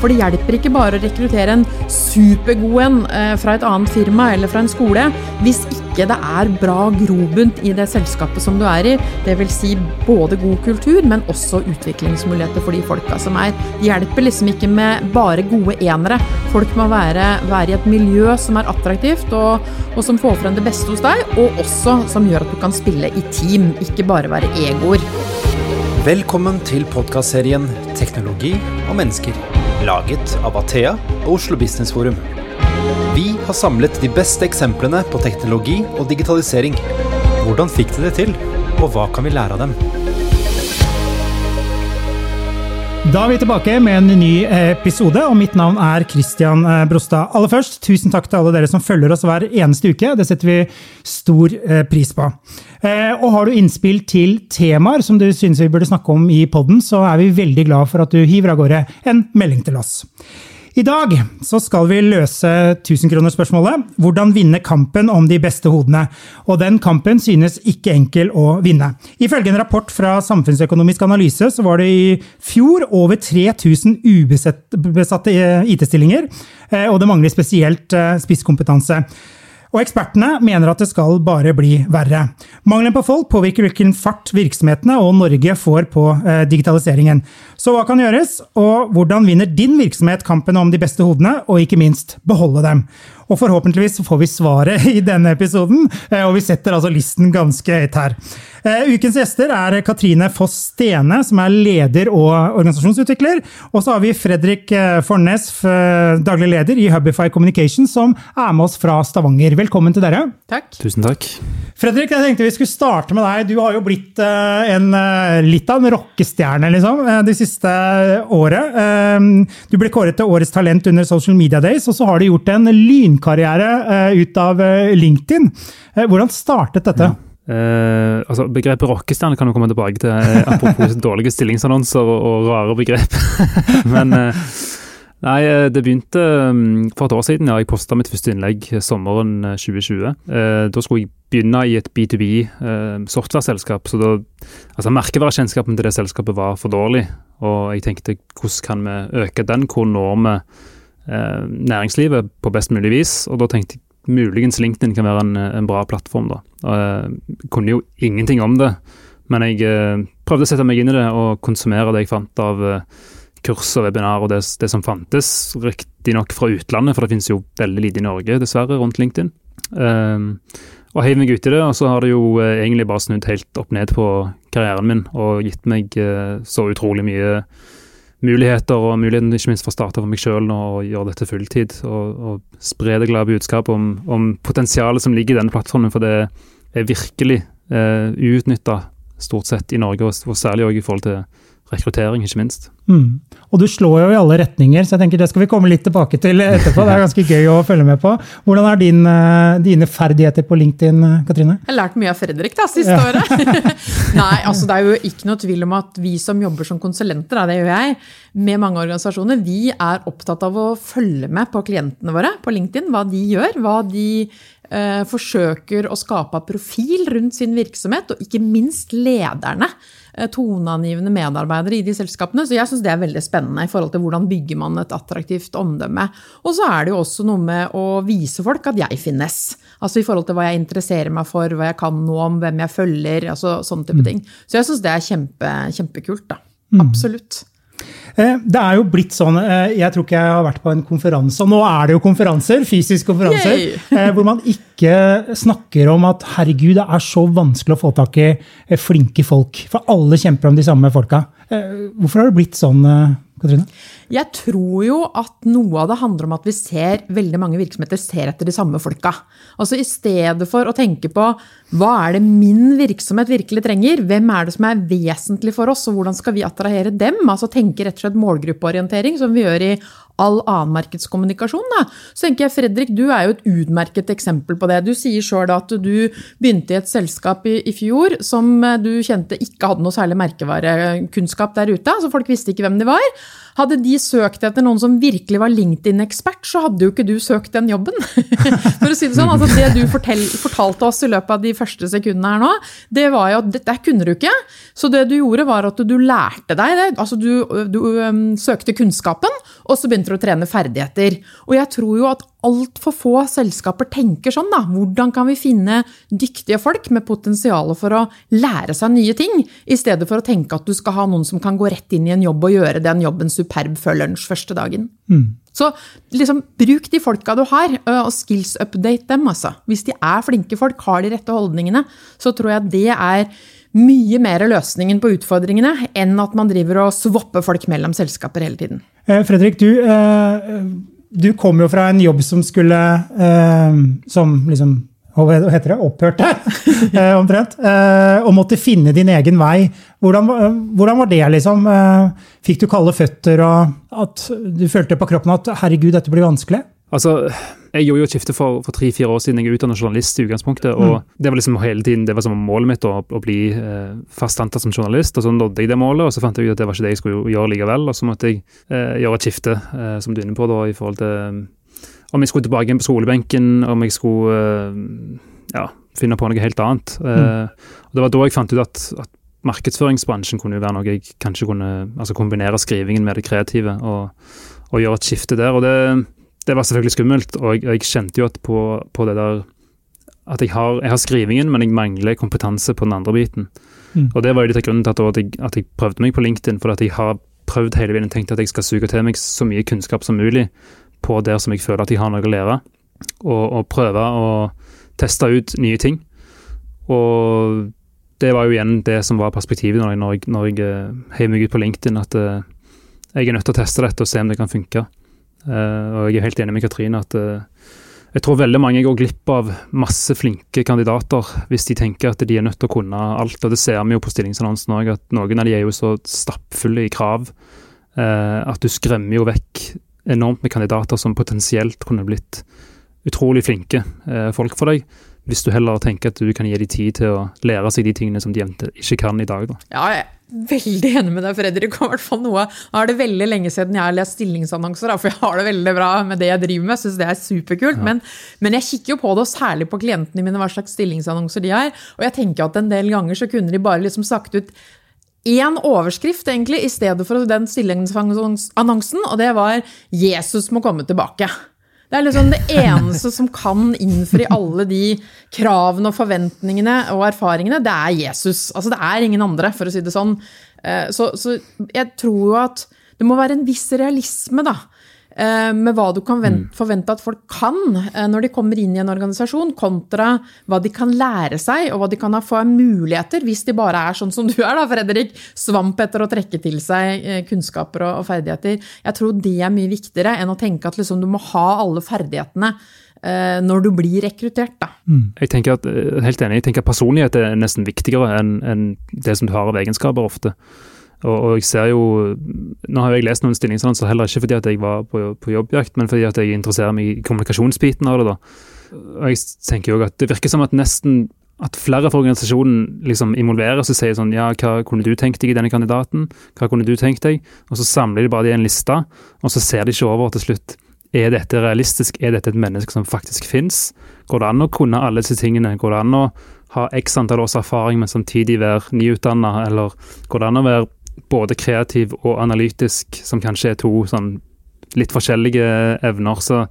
For det hjelper ikke bare å rekruttere en supergod en eh, fra et annet firma eller fra en skole, hvis ikke det er bra grobunt i det selskapet som du er i. Dvs. Si både god kultur, men også utviklingsmuligheter for de folka som er. Det hjelper liksom ikke med bare gode enere. Folk må være, være i et miljø som er attraktivt, og, og som får frem det beste hos deg, og også som gjør at du kan spille i team, ikke bare være egoer. Velkommen til podkastserien 'Teknologi og mennesker', laget av Athea og Oslo Business Forum. Vi har samlet de beste eksemplene på teknologi og digitalisering. Hvordan fikk de det til, og hva kan vi lære av dem? Da er vi tilbake med en ny episode, og mitt navn er Christian eh, Brostad. Aller først, tusen takk til alle dere som følger oss hver eneste uke. Det setter vi stor eh, pris på. Eh, og har du innspill til temaer som du synes vi burde snakke om i podden, så er vi veldig glad for at du hiver av gårde en melding til oss. I dag skal vi løse 1000-kronersspørsmålet. Hvordan vinne kampen om de beste hodene? Og den kampen synes ikke enkel å vinne. Ifølge en rapport fra Samfunnsøkonomisk analyse så var det i fjor over 3000 ubesatte IT-stillinger, eh, og det mangler spesielt eh, spisskompetanse. Og ekspertene mener at det skal bare bli verre. Mangelen på folk påvirker hvilken fart virksomhetene og Norge får på eh, digitaliseringen. Så hva kan gjøres, og hvordan vinner din virksomhet kampen om de beste hodene, og ikke minst beholde dem? Og forhåpentligvis får vi svaret i denne episoden, eh, og vi setter altså listen ganske høyt her. Eh, ukens gjester er Katrine Foss Stene, som er leder og organisasjonsutvikler. Og så har vi Fredrik eh, Fornes, daglig leder i Hubify Communication, som er med oss fra Stavanger. Velkommen til dere. Takk. Tusen takk. Fredrik, jeg tenkte vi skulle starte med deg. Du har jo blitt en, litt av en rockestjerne liksom, det siste året. Du ble kåret til Årets talent under Social Media Days, og så har du gjort en lyn karriere ut av LinkedIn. Hvordan startet dette? Ja. Uh, altså Begrepet rockestjerne kan jo komme tilbake til, uh, apropos dårlige stillingsannonser og, og rare begrep. Men uh, nei, det begynte um, for et år siden. ja, Jeg posta mitt første innlegg sommeren 2020. da skulle jeg begynne i et B2B software-selskap. så da, altså Merkevarekjennskapen til det selskapet var for dårlig. Og jeg tenkte hvordan kan vi øke den? Hvor når vi Eh, næringslivet på best mulig vis. Og da tenkte jeg muligens LinkedIn kan være en, en bra plattform. da. Jeg eh, kunne jo ingenting om det, men jeg eh, prøvde å sette meg inn i det og konsumere det jeg fant av kurs og webinar og det, det som fantes. Riktignok fra utlandet, for det finnes jo veldig lite i Norge, dessverre, rundt LinkedIn. og heiv meg ut i det, og så har det jo egentlig bare snudd helt opp ned på karrieren min og gitt meg så utrolig mye muligheter, og muligheten ikke minst for å starte for meg sjøl og gjøre dette fulltid. Og, og spre det glade budskapet om, om, potensialet som ligger i denne plattformen. For det er virkelig eh, stort sett i Norge, og, og særlig også i forhold til rekruttering, ikke minst. Mm. Og du slår jo i alle retninger, så jeg tenker det skal vi komme litt tilbake til etterpå. Det er ganske gøy å følge med på. Hvordan er din, eh, dine ferdigheter på LinkedIn, Katrine? Jeg har lært mye av Fredrik da, siste ja. året. Nei, altså det er jo ikke noe tvil om at vi som jobber som konsulenter, det gjør jeg, med mange organisasjoner, vi er opptatt av å følge med på klientene våre på LinkedIn. Hva de gjør, hva de eh, forsøker å skape profil rundt sin virksomhet, og ikke minst lederne. Eh, toneangivende medarbeidere i de selskapene. Så jeg syns det er veldig spennende i forhold til hvordan bygger man et attraktivt omdømme. Og så er det jo også noe med å vise folk at jeg finnes. Altså i forhold til hva jeg interesserer meg for, hva jeg kan noe om, hvem jeg følger, altså sånne type mm. ting. Så jeg syns det er kjempe, kjempekult, da. Mm. Absolutt. Eh, det er jo blitt sånn, eh, Jeg tror ikke jeg har vært på en konferanse, og nå er det jo konferanser, fysiske konferanser, Yay! Eh, hvor man ikke snakker om at herregud, det er så vanskelig å få tak i flinke folk. For alle kjemper om de samme folka. Hvorfor har det blitt sånn? Katrine? Jeg tror jo at noe av det handler om at vi ser veldig mange virksomheter ser etter de samme folka. Altså I stedet for å tenke på hva er det min virksomhet virkelig trenger, hvem er det som er vesentlig for oss, og hvordan skal vi attrahere dem? Altså tenke rett og slett målgruppeorientering, som vi gjør i all annen markedskommunikasjon. Da. Så tenker jeg, Fredrik, du er jo et utmerket eksempel på det. Du sier sjøl at du begynte i et selskap i, i, fjor som du kjente ikke hadde noe særlig merkevarekunnskap der ute. altså Folk visste ikke hvem de var. Hadde de søkt etter noen som virkelig var LinkedIn-ekspert, så hadde jo ikke du søkt den jobben. For å si Det sånn, altså det du fortell, fortalte oss i løpet av de første sekundene her nå, det var jo at det kunne du ikke. Så det du gjorde, var at du lærte deg det. Altså du, du um, søkte kunnskapen, og så begynte du å trene ferdigheter. Og jeg tror jo at altfor få selskaper tenker sånn, da. Hvordan kan vi finne dyktige folk med potensial for å lære seg nye ting, i stedet for å tenke at du skal ha noen som kan gå rett inn i en jobb og gjøre den jobben superb før lunsj første dagen. Mm. Så liksom, bruk de folka du har, og skills update dem, altså. Hvis de er flinke folk, har de rette holdningene, så tror jeg det er mye mer løsningen på utfordringene enn at man driver og swapper folk mellom selskaper hele tiden. Eh, Fredrik, du eh, du kom jo fra en jobb som skulle eh, Som liksom Hva heter det? Opphørte, eh, omtrent. Eh, og måtte finne din egen vei. Hvordan, hvordan, var det, liksom? Eh, fikk du kalde føtter, og at du følte på kroppen at herregud, dette blir vanskelig? Altså, jeg gjorde jo et skifte for, for tre-fire år siden. Jeg er utdannet journalist i utgangspunktet. og mm. Det var liksom hele tiden, det var som målet mitt å, å bli eh, fast antatt som journalist. og Så nådde jeg det målet, og så fant jeg ut at det var ikke det jeg skulle gjøre likevel. Og så måtte jeg eh, gjøre et skifte, eh, som du er inne på, da, i forhold til om jeg skulle tilbake igjen på skolebenken, om jeg skulle eh, ja, finne på noe helt annet. Mm. Eh, og Det var da jeg fant ut at, at markedsføringsbransjen kunne jo være noe jeg kanskje kunne altså kombinere skrivingen med det kreative, og, og gjøre et skifte der. og det det var selvfølgelig skummelt, og jeg, jeg kjente jo at på, på, det der at jeg har, jeg har, skrivingen, men jeg mangler kompetanse på den andre biten. Mm. Og Det var jo litt av grunnen til at jeg, at jeg, prøvde meg på LinkedIn, for at jeg har prøvd hele tiden tenkt at jeg skal suge til meg så mye kunnskap som mulig på der som jeg føler at jeg har noe å lære, og, og prøve å teste ut nye ting. Og det var jo igjen det som var perspektivet når jeg, når jeg, når jeg uh, heiv meg ut på LinkedIn, at uh, jeg er nødt til å teste dette og se om det kan funke. Uh, og jeg er helt enig med Katrine at uh, jeg tror veldig mange går glipp av masse flinke kandidater hvis de tenker at de er nødt til å kunne alt. og Det ser vi jo på stillingsannonsen òg, at noen av de er jo så stappfulle i krav eh, at du skremmer jo vekk enormt med kandidater som potensielt kunne blitt utrolig flinke folk for deg. Hvis du heller tenker at du kan gi dem tid til å lære seg de tingene som de ikke kan i dag. Da. Ja, jeg er veldig enig med deg, Fredrik. Og hvert fall noe, Nå er det veldig lenge siden jeg har lest stillingsannonser, for jeg har det veldig bra med det jeg driver med. Synes det er superkult. Ja. Men, men, jeg kikker jo på det, og særlig på klientene mine, hva slags stillingsannonser de har. Og jeg tenker at en del ganger så kunne de bare liksom sagt ut én overskrift, egentlig, i stedet for den stillingsannonsen, og det var 'Jesus må komme tilbake'. Det er liksom det eneste som kan innfri alle de kravene og forventningene og erfaringene, det er Jesus. Altså det er ingen andre, for å si det sånn. Eh, så, så jeg tror jo at det må være en viss realisme, da med hva du kan mm. forvente at folk kan eh, når de kommer inn i en organisasjon, kontra hva de kan lære seg, og hva de kan få av muligheter hvis de bare er sånn som du er, da, Fredrik. Svamp etter å trekke til seg eh, kunnskaper og ferdigheter. Jeg tror det er mye viktigere enn å tenke at liksom, du må ha alle ferdighetene når du blir rekruttert. Da. Mm. Jeg tenker at, helt enig, jeg tenker at personlighet er nesten viktigere enn, enn det som du har av egenskaper ofte. Og, og, jeg ser jo Nå har jeg lest noen stillingsannonser heller ikke fordi at jeg var på, på, jobbjakt, men fordi at jeg interesserer meg i kommunikasjonsbiten av det. da. Og jeg tenker jo at Det virker som at nesten at flere fra organisasjonen liksom involveres og sier sånn Ja, hva kunne du tenkt deg i denne kandidaten? Hva kunne du tenkt deg? Og så samler de bare det i en liste, og så ser de ikke over til slutt. Er dette realistisk? Er dette et menneske som faktisk fins? Går det an å kunne alle disse tingene? Går det an å ha x antall års erfaring, men samtidig være nyutdanna? Eller går det an å være både kreativ og analytisk, som kanskje er to sånn litt forskjellige evner. Så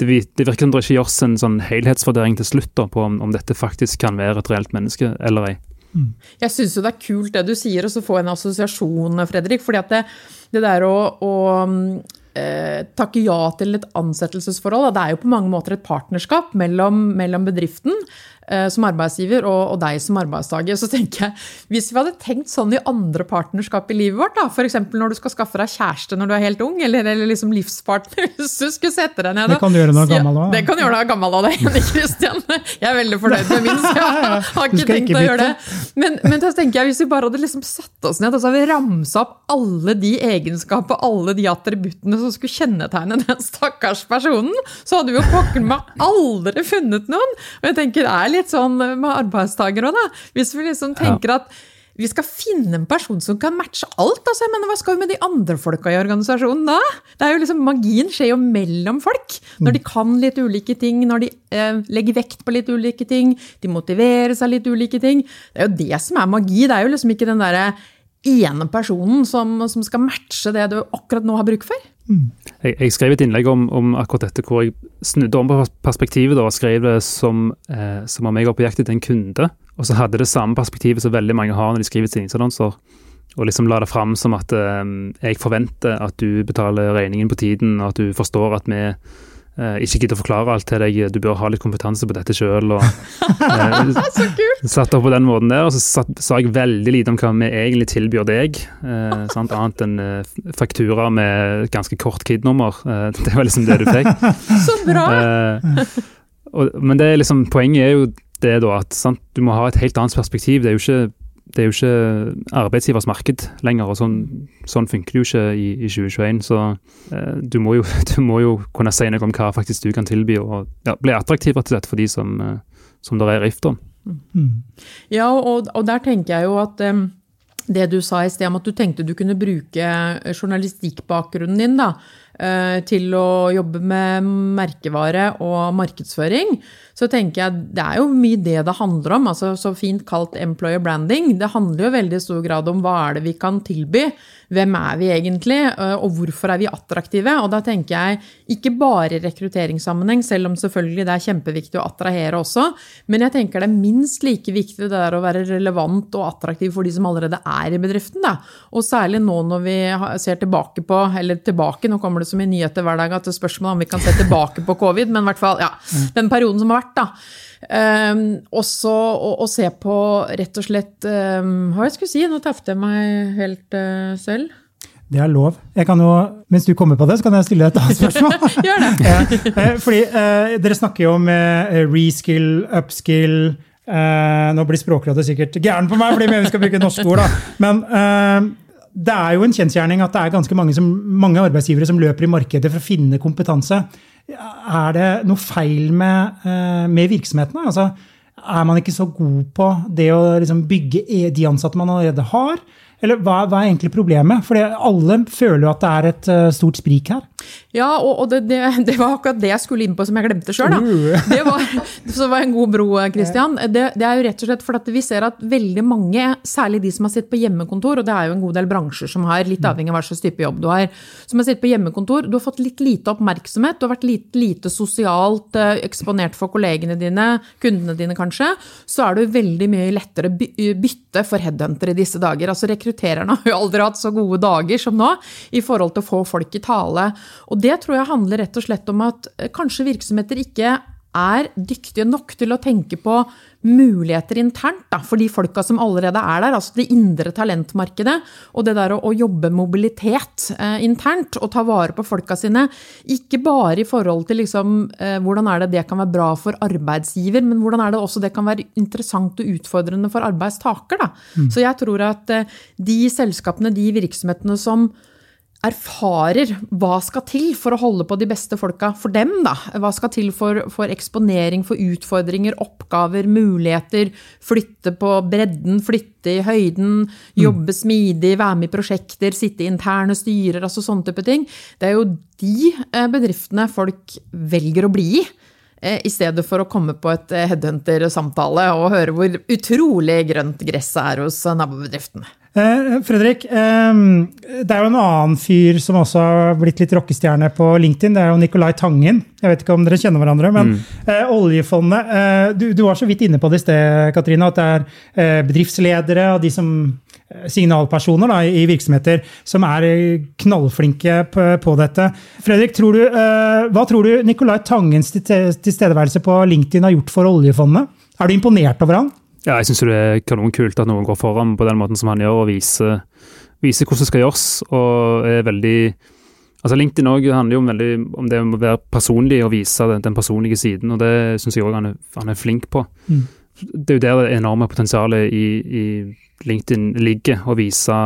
det, det virker som det ikke gjøres en sånn helhetsvurdering til slutt da, på om, om, dette faktisk kan være et reelt menneske eller ei. Mm. Jeg syns det er kult det du sier, og så få en assosiasjon, Fredrik. fordi at det, det der å, å eh, takke ja til et ansettelsesforhold, det er jo på mange måter et partnerskap mellom, mellom bedriften som arbeidsgiver og, og, deg som arbeidstaker. Så tenker jeg, Hvis vi hadde tenkt sånn i andre partnerskap i livet vårt, da, f.eks. når du skal skaffe deg kjæreste når du er helt ung, eller, eller liksom livspartner hvis du skulle sette deg ned Det kan du gjøre når du er gammel òg. Det kan du gjøre når du er gammel av deg, Kristian. Jeg er veldig fornøyd med min, så jeg har ikke tenkt ikke å gjøre det. Men, men da tenker jeg, hvis vi bare hadde liksom satt oss ned og så hadde vi ramsa opp alle de egenskaper, alle de attributtene som skulle kjennetegne den stakkars personen, så hadde vi jo pokker meg aldri funnet noen. Og jeg tenker, det er litt sånn med arbeidstakere òg, da. Hvis vi liksom tenker at vi skal finne en person som kan matche alt. altså jeg mener, Hva skal vi med de andre folka i organisasjonen da? Det er jo liksom, Magien skjer jo mellom folk. Når de kan litt ulike ting, når de eh, legger vekt på litt ulike ting, de motiverer seg litt ulike ting. Det er jo det som er magi. Det er jo liksom ikke den derre ene personen som, som, skal matche det du akkurat nå har bruk for. Jeg, jeg, skrev et innlegg om, om, akkurat dette hvor jeg snudde om på perspektivet da, og skrev det som, eh, som om jeg var på jakt etter en kunde og så hadde det samme perspektivet som veldig mange har når de skriver stillingsannonser. Og liksom la det fram som at eh, jeg forventer at du betaler regningen på tiden, og at du forstår at vi ikke gidder å forklare alt til deg, du bør ha litt kompetanse på dette sjøl. Eh, så kult! Satt opp på den måten der, og så sa jeg veldig lite om hva vi egentlig tilbyr deg. Eh, sant? Annet enn eh, faktura med ganske kort KID-nummer. Eh, det var liksom det du fikk. Så bra! og, men det er liksom, poenget er jo det da at sant, du må ha et helt annet perspektiv. Det er jo ikke, er jo ikke arbeidsgivers marked lenger, og sånn, sånn funker det jo ikke i, i 2021. Så eh, du, må jo, du, må jo, kunne si noe om hva faktisk du kan tilby, og ja, bli attraktiv rett og slett for de som, eh, som det er rift om. Mm. Ja, og, og, der tenker jeg jo at um, det du sa i sted om at du tenkte du kunne bruke journalistikkbakgrunnen din da, til å jobbe med merkevare og markedsføring, så tenker jeg det er jo mye det det handler om. altså Så fint kalt employer branding. Det handler jo veldig stor grad om hva er det vi kan tilby. Hvem er vi egentlig, øh, og hvorfor er vi attraktive? Og da tenker jeg ikke bare i rekrutteringssammenheng, selv om selvfølgelig det er kjempeviktig å attrahere også, men jeg tenker det er minst like viktig det der å være relevant og attraktiv for de som allerede er i bedriften. Da. Og særlig nå når vi ser tilbake på, eller tilbake, nå kommer det så mye nyheter hver dag at det er spørsmål om vi kan se tilbake på covid, men i hvert fall ja, den perioden som har vært. da. Um, også å, se på rett og slett um, Hva jeg skulle si? Nå tapte jeg meg helt uh, selv. Det er lov. Jeg kan jo, Mens du kommer på det, så kan jeg stille et annet spørsmål. Gjør det. Eh, fordi uh, Dere snakker jo om uh, reskill, upskill Nå blir Språkrådet sikkert gæren på meg, fordi vi skal bruke norske ord. da. Men det er jo en kjensgjerning at det er ganske mange, som, mange arbeidsgivere som løper i markedet for å finne kompetanse. Er det noe feil med, eh, med virksomhetene? Altså, er man ikke så god på det å liksom bygge e, de ansatte man allerede har? Eller hva, hva, er egentlig problemet? For alle føler jo at det er et uh, stort sprik her. Ja, og, og det, det, det, var akkurat det jeg skulle inn på som jeg glemte sjøl. Det var, så var en god bro, Christian. Det, det, er jo rett og slett for at vi ser at veldig mange, særlig de som har sittet på hjemmekontor, og det er jo en god del bransjer som har, litt avhengig av hva slags type jobb du har, som har sittet på hjemmekontor, du har fått litt lite oppmerksomhet, du har vært litt lite sosialt uh, eksponert for kollegene dine, kundene dine kanskje, så er du veldig mye lettere bytte for headhunter i disse dager. altså rekruttererne har jo aldri hatt så gode dager som nå i forhold til å få folk i tale. Og det tror jeg handler rett og slett om at eh, kanskje virksomheter ikke er dyktige nok til å tenke på muligheter internt da, for de folka som allerede er der. Altså det indre talentmarkedet og det der å, å jobbe mobilitet eh, internt og ta vare på folka sine. Ikke bare i forhold til liksom, eh, hvordan er det det kan være bra for arbeidsgiver, men hvordan er det også det kan være interessant og utfordrende for arbeidstaker. Da. Mm. Så jeg tror at eh, de selskapene, de virksomhetene som erfarer hva skal til for å holde på de beste folka for dem. Da. Hva skal til for, for, eksponering, for utfordringer, oppgaver, muligheter. Flytte på bredden, flytte i høyden, jobbe mm. smidig, være med i prosjekter, sitte i interne styrer, altså sånne type ting. Det er jo de eh, bedriftene folk velger å bli i. Eh, I stedet for å komme på et eh, headhunter-samtale og høre hvor utrolig grønt gresset er hos nabobedriftene. Eh, Fredrik, eh, det er jo en annen fyr som også har blitt litt rockestjerne på LinkedIn. Det er jo Nicolai Tangen. Jeg vet ikke om dere kjenner hverandre, men mm. eh, oljefondet du, du, var så vidt inne på det i sted, Katrine, at det er bedriftsledere og de som signalpersoner da, i virksomheter som er knallflinke på, på dette. Fredrik, tror du, hva tror du Nicolai Tangens tilstedeværelse på LinkedIn har gjort for oljefondet? Er du imponert over han? Ja, jeg syns det er kanonkult at noen går foran på den måten som han gjør, og viser, viser hvordan det skal gjøres. og er veldig Altså LinkedIn også handler jo om, veldig, om det å være personlig og vise den, den personlige siden, og det syns jeg òg han, han, er flink på. Mm. Det er jo der det enorme potensialet i, i LinkedIn ligger, å vise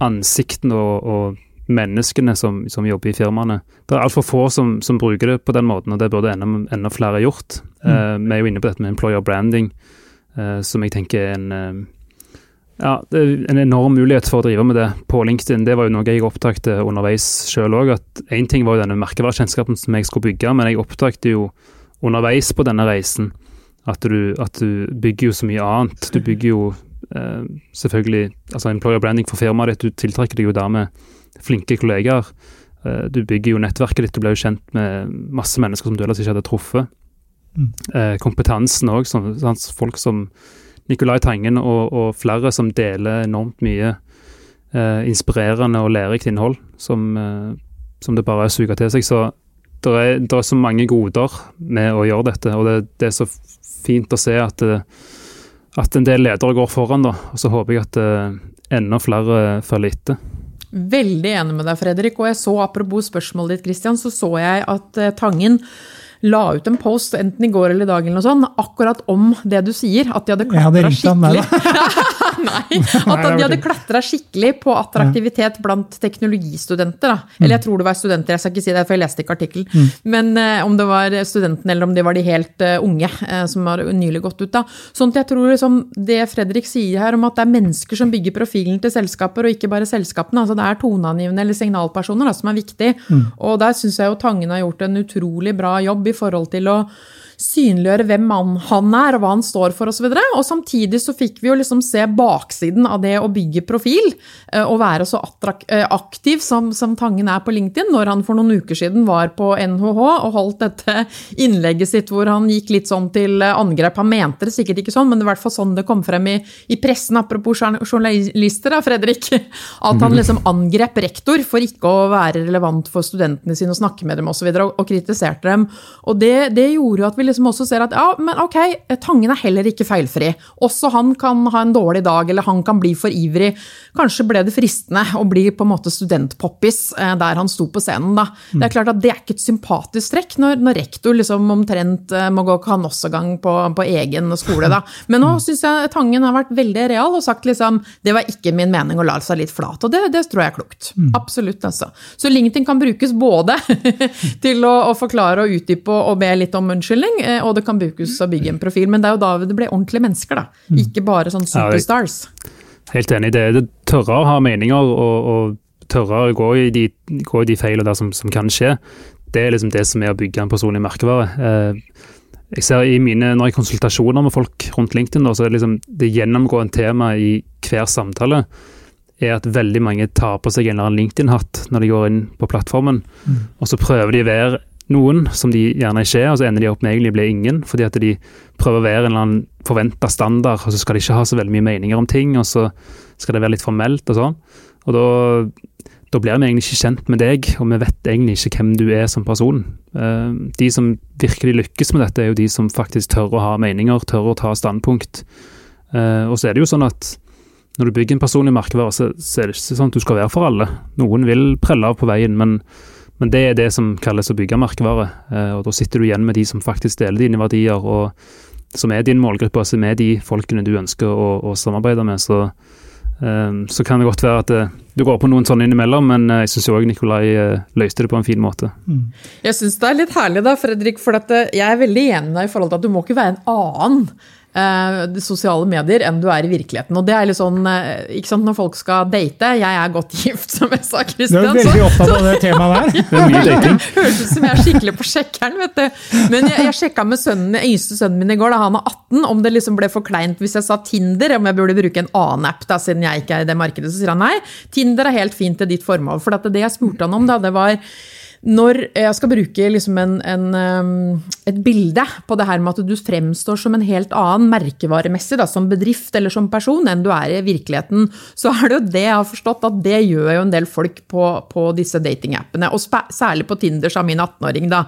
ansiktene og, og menneskene som, som, jobber i firmaene. Det er altfor få som, som, bruker det på den måten, og det burde enda, enda flere gjort. Mm. Eh, vi er jo inne på dette med employer branding. Eh, som jeg tenker er en, eh, Ja, en enorm mulighet for å drive med det på LinkedIn. Det var jo noe jeg opptakte underveis sjøl òg. Én ting var jo denne merkevarekjennskapen som jeg skulle bygge, men jeg opptakte jo underveis på denne reisen at du, at du bygger jo så mye annet. Du bygger jo eh, selvfølgelig altså employer branding for firmaet ditt. Du tiltrekker deg jo dermed flinke kollegaer. Eh, du bygger jo nettverket ditt. Du ble jo kjent med masse mennesker som du ellers ikke hadde truffet. Mm. Kompetansen òg, folk som Nicolai Tangen og, og, flere som deler enormt mye eh, inspirerende og lærerikt innhold som, eh, som, det bare er å suge til seg. Så det er, er, så mange goder med å gjøre dette, og det, det er så fint å se at, eh, at, en del ledere går foran. da, og Så håper jeg at eh, enda flere følger etter. Veldig enig med deg, Fredrik. Og jeg så, apropos spørsmålet ditt, Christian, så så jeg at eh, Tangen la ut en post enten i går eller i dag eller noe sånt, akkurat om det du sier. At de hadde klatra skikkelig. Nei, at de hadde klatra skikkelig på attraktivitet blant teknologistudenter. Da. Eller jeg tror det var studenter, jeg skal ikke si det, for jeg leste ikke artikkelen. Mm. Men uh, om det var studentene eller om det var de helt uh, unge uh, som har nylig gått ut. da. Sånn at jeg tror liksom, det Fredrik sier her om at det er mennesker som bygger profilen til selskaper, og ikke bare selskapene. altså Det er toneangivende eller signalpersoner da, som er viktig. Mm. Og der syns jeg jo Tangen har gjort en utrolig bra jobb i forhold til å synliggjøre hvem han er og hva han står for osv. Og, så og samtidig så fikk vi jo liksom se baksiden av det å bygge profil eh, og være så eh, aktiv som, som, Tangen er på LinkedIn, når han for noen uker siden var på NHH og holdt dette innlegget sitt hvor han gikk litt sånn til angrep. Han mente det sikkert ikke sånn, men det var i hvert fall sånn det kom frem i, i pressen, apropos journalister, da, Fredrik. At han liksom angrep rektor for ikke å være relevant for studentene sine og snakke med dem osv. Og, og, og kritiserte dem. Og det, det gjorde jo at vi liksom også ser at ja, men ok, Tangen er heller ikke feilfri. Også han kan ha en dårlig dag, eller han kan bli for ivrig. Kanskje ble det fristende å bli på en måte studentpoppis eh, der han sto på scenen. da. Mm. Det er klart at det er ikke et sympatisk trekk når, når rektor liksom omtrent eh, må gå kanossagang på, på egen skole. da. Men nå mm. syns jeg Tangen har vært veldig real og sagt liksom det var ikke min mening å la seg litt flat. Og det, det tror jeg er klokt. Mm. Absolutt, altså. Så LinkedIn kan brukes både til å, å forklare og utdype og be litt om unnskyldning, og det kan brukes å bygge en profil. Men det er jo da det blir ordentlige mennesker, da. Mm. Ikke bare sånn superstars. Helt enig. Det er det tørre å ha meninger og, og tørre å gå i de, gå i de feilene der som, som, kan skje. Det er liksom det som er å bygge en personlig merkevare. Eh, jeg ser i mine, Når jeg konsultasjoner med folk rundt LinkedIn, så er det liksom det gjennomgående tema i hver samtale er at veldig mange tar på seg en eller annen LinkedIn-hatt når de går inn på plattformen. Mm. Og så prøver de å være noen som de gjerne ikke er, og så ender de opp med egentlig å bli ingen. Fordi at de prøver å være en eller annen forventa standard, og så skal de ikke ha så veldig mye meninger om ting, og så skal det være litt formelt og sånn. Og da, da blir vi egentlig ikke kjent med deg, og vi vet egentlig ikke hvem du er som person. Eh, de som virkelig lykkes med dette, er jo de som faktisk tør å ha meninger, tør å ta standpunkt. Eh, og så er det jo sånn at når du bygger en personlig merkevare, så, så er det ikke sånn at du skal være for alle. Noen vil prelle av på veien, men men det er det som kalles å bygge merkevare. Eh, og Da sitter du igjen med de som faktisk deler dine verdier, og som er din målgruppe, som er de folkene du ønsker å, å samarbeide med. Så, um, så, kan det godt være at du går på noen sånne innimellom, men jeg syns òg Nikolai løste det på en fin måte. Mm. Jeg syns det er litt herlig, da, Fredrik, for jeg er veldig enig med deg i forhold til at du må ikke være en annen uh, sosiale medier enn du er i virkeligheten. Og det er litt sånn, uh, ikke sant, Når folk skal date Jeg er godt gift, som jeg sa, Kristian. Du er veldig opptatt av det temaet der. det er mye dating. Høres ut som jeg er skikkelig på sjekkeren. vet du. Men jeg, jeg sjekka med sønnen, yngste sønnen min i går, da han er 18, om det liksom ble for kleint hvis jeg sa Tinder, om jeg burde bruke en annen app da, siden jeg ikke er i det markedet. Så sier han nei, Tinder er helt fint til ditt formål. For det jeg spurte han om, da, det var når jeg skal bruke liksom en, en, et bilde på det her med at du fremstår som en helt annen merkevaremessig, da, som bedrift eller som person, enn du er i virkeligheten, så er det jo det jeg har forstått, at det gjør jo en del folk på, på disse datingappene. Og særlig på Tinder, sa min 18-åring, da.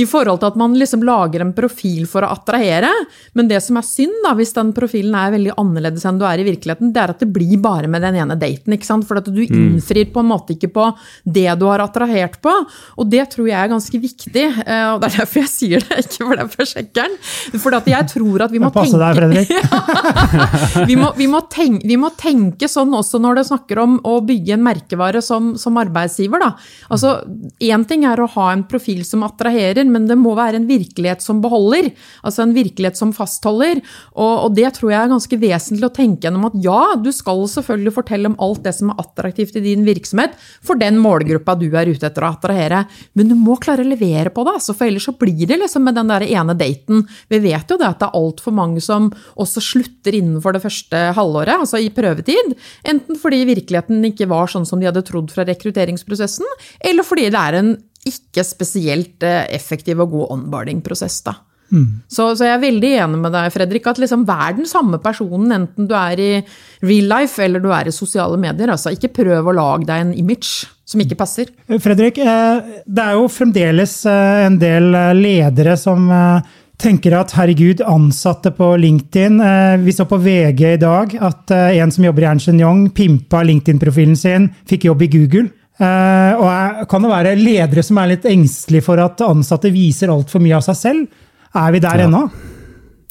I forhold til at man liksom lager en profil for å attrahere. Men det som er synd, da, hvis den profilen er veldig annerledes enn du er i virkeligheten, det er at det blir bare med den ene daten. ikke sant? For at du mm. innfrir på en måte ikke på det du har attrahert på. Og det tror jeg er ganske viktig, eh, og det er derfor jeg sier det, ikke for det er for sjekkeren. For jeg tror at vi må Passe tenke deg, Fredrik. vi, må, vi, må tenke, vi, må tenke, sånn også når det snakker om å bygge en merkevare som, som arbeidsgiver. Da. Altså, Én ting er å ha en profil som attraherer, men det må være en virkelighet som beholder. Altså en virkelighet som fastholder. Og, og det tror jeg er ganske vesentlig å tenke gjennom at ja, du skal selvfølgelig fortelle om alt det som er attraktivt i din virksomhet for den målgruppa du er ute etter å attrahere, men du må klare å levere på det, altså, for ellers så blir det liksom med den der ene daten. Vi vet jo det at det er altfor mange som også slutter innenfor det første halvåret, altså i prøvetid. Enten fordi virkeligheten ikke var sånn som de hadde trodd fra rekrutteringsprosessen, eller fordi det er en ikke spesielt eh, effektiv og god onboarding-prosess. da. Mm. Så, så, jeg er veldig enig med deg, Fredrik, at liksom vær den samme personen enten du er i real life eller du er i sosiale medier. Altså, ikke prøv å lage deg en image som ikke passer. Fredrik, eh, det er jo fremdeles eh, en del eh, ledere som tenker at herregud, ansatte på LinkedIn Vi så på VG i dag at en som jobber i Ernst Young, pimpa LinkedIn-profilen sin, fikk jobb i Google. Og kan det være ledere som er litt engstelige for at ansatte viser altfor mye av seg selv? Er vi der ja. ennå?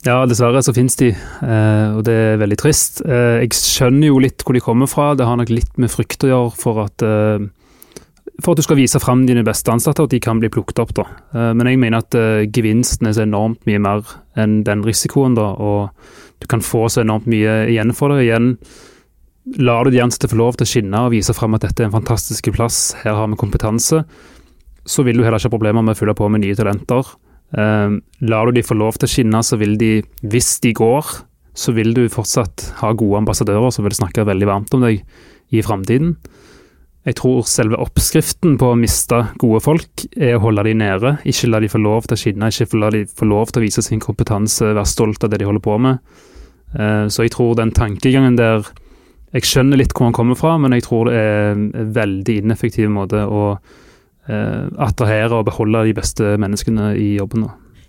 Ja, dessverre så finnes de, eh, og det er veldig trist. Eh, jeg skjønner jo litt hvor de kommer fra. Det har nok litt med frykt å gjøre for at, eh, for at du skal vise fram dine beste ansatte, og at de kan bli plukket opp. Da. Men jeg mener at gevinsten er så enormt mye mer enn den risikoen, da, og du kan få så enormt mye igjen for det. Igjen lar du de ansatte få lov til å skinne og vise fram at dette er en fantastisk plass, her har vi kompetanse, så vil du heller ikke ha problemer med å fylle på med nye talenter. Uh, lar du de få lov til å skinne, så vil de, hvis de går, så vil du fortsatt ha gode ambassadører som vil snakke veldig varmt om deg i framtiden. Jeg tror selve oppskriften på å miste gode folk er å holde de nede. Ikke la de få lov til å skinne, ikke la de få lov til å vise sin kompetanse, være stolt av det de holder på med. Uh, så jeg tror den tankegangen der Jeg skjønner litt hvor han kommer fra, men jeg tror det er en veldig ineffektiv måte å eh, attrahere og beholde de beste menneskene i jobben.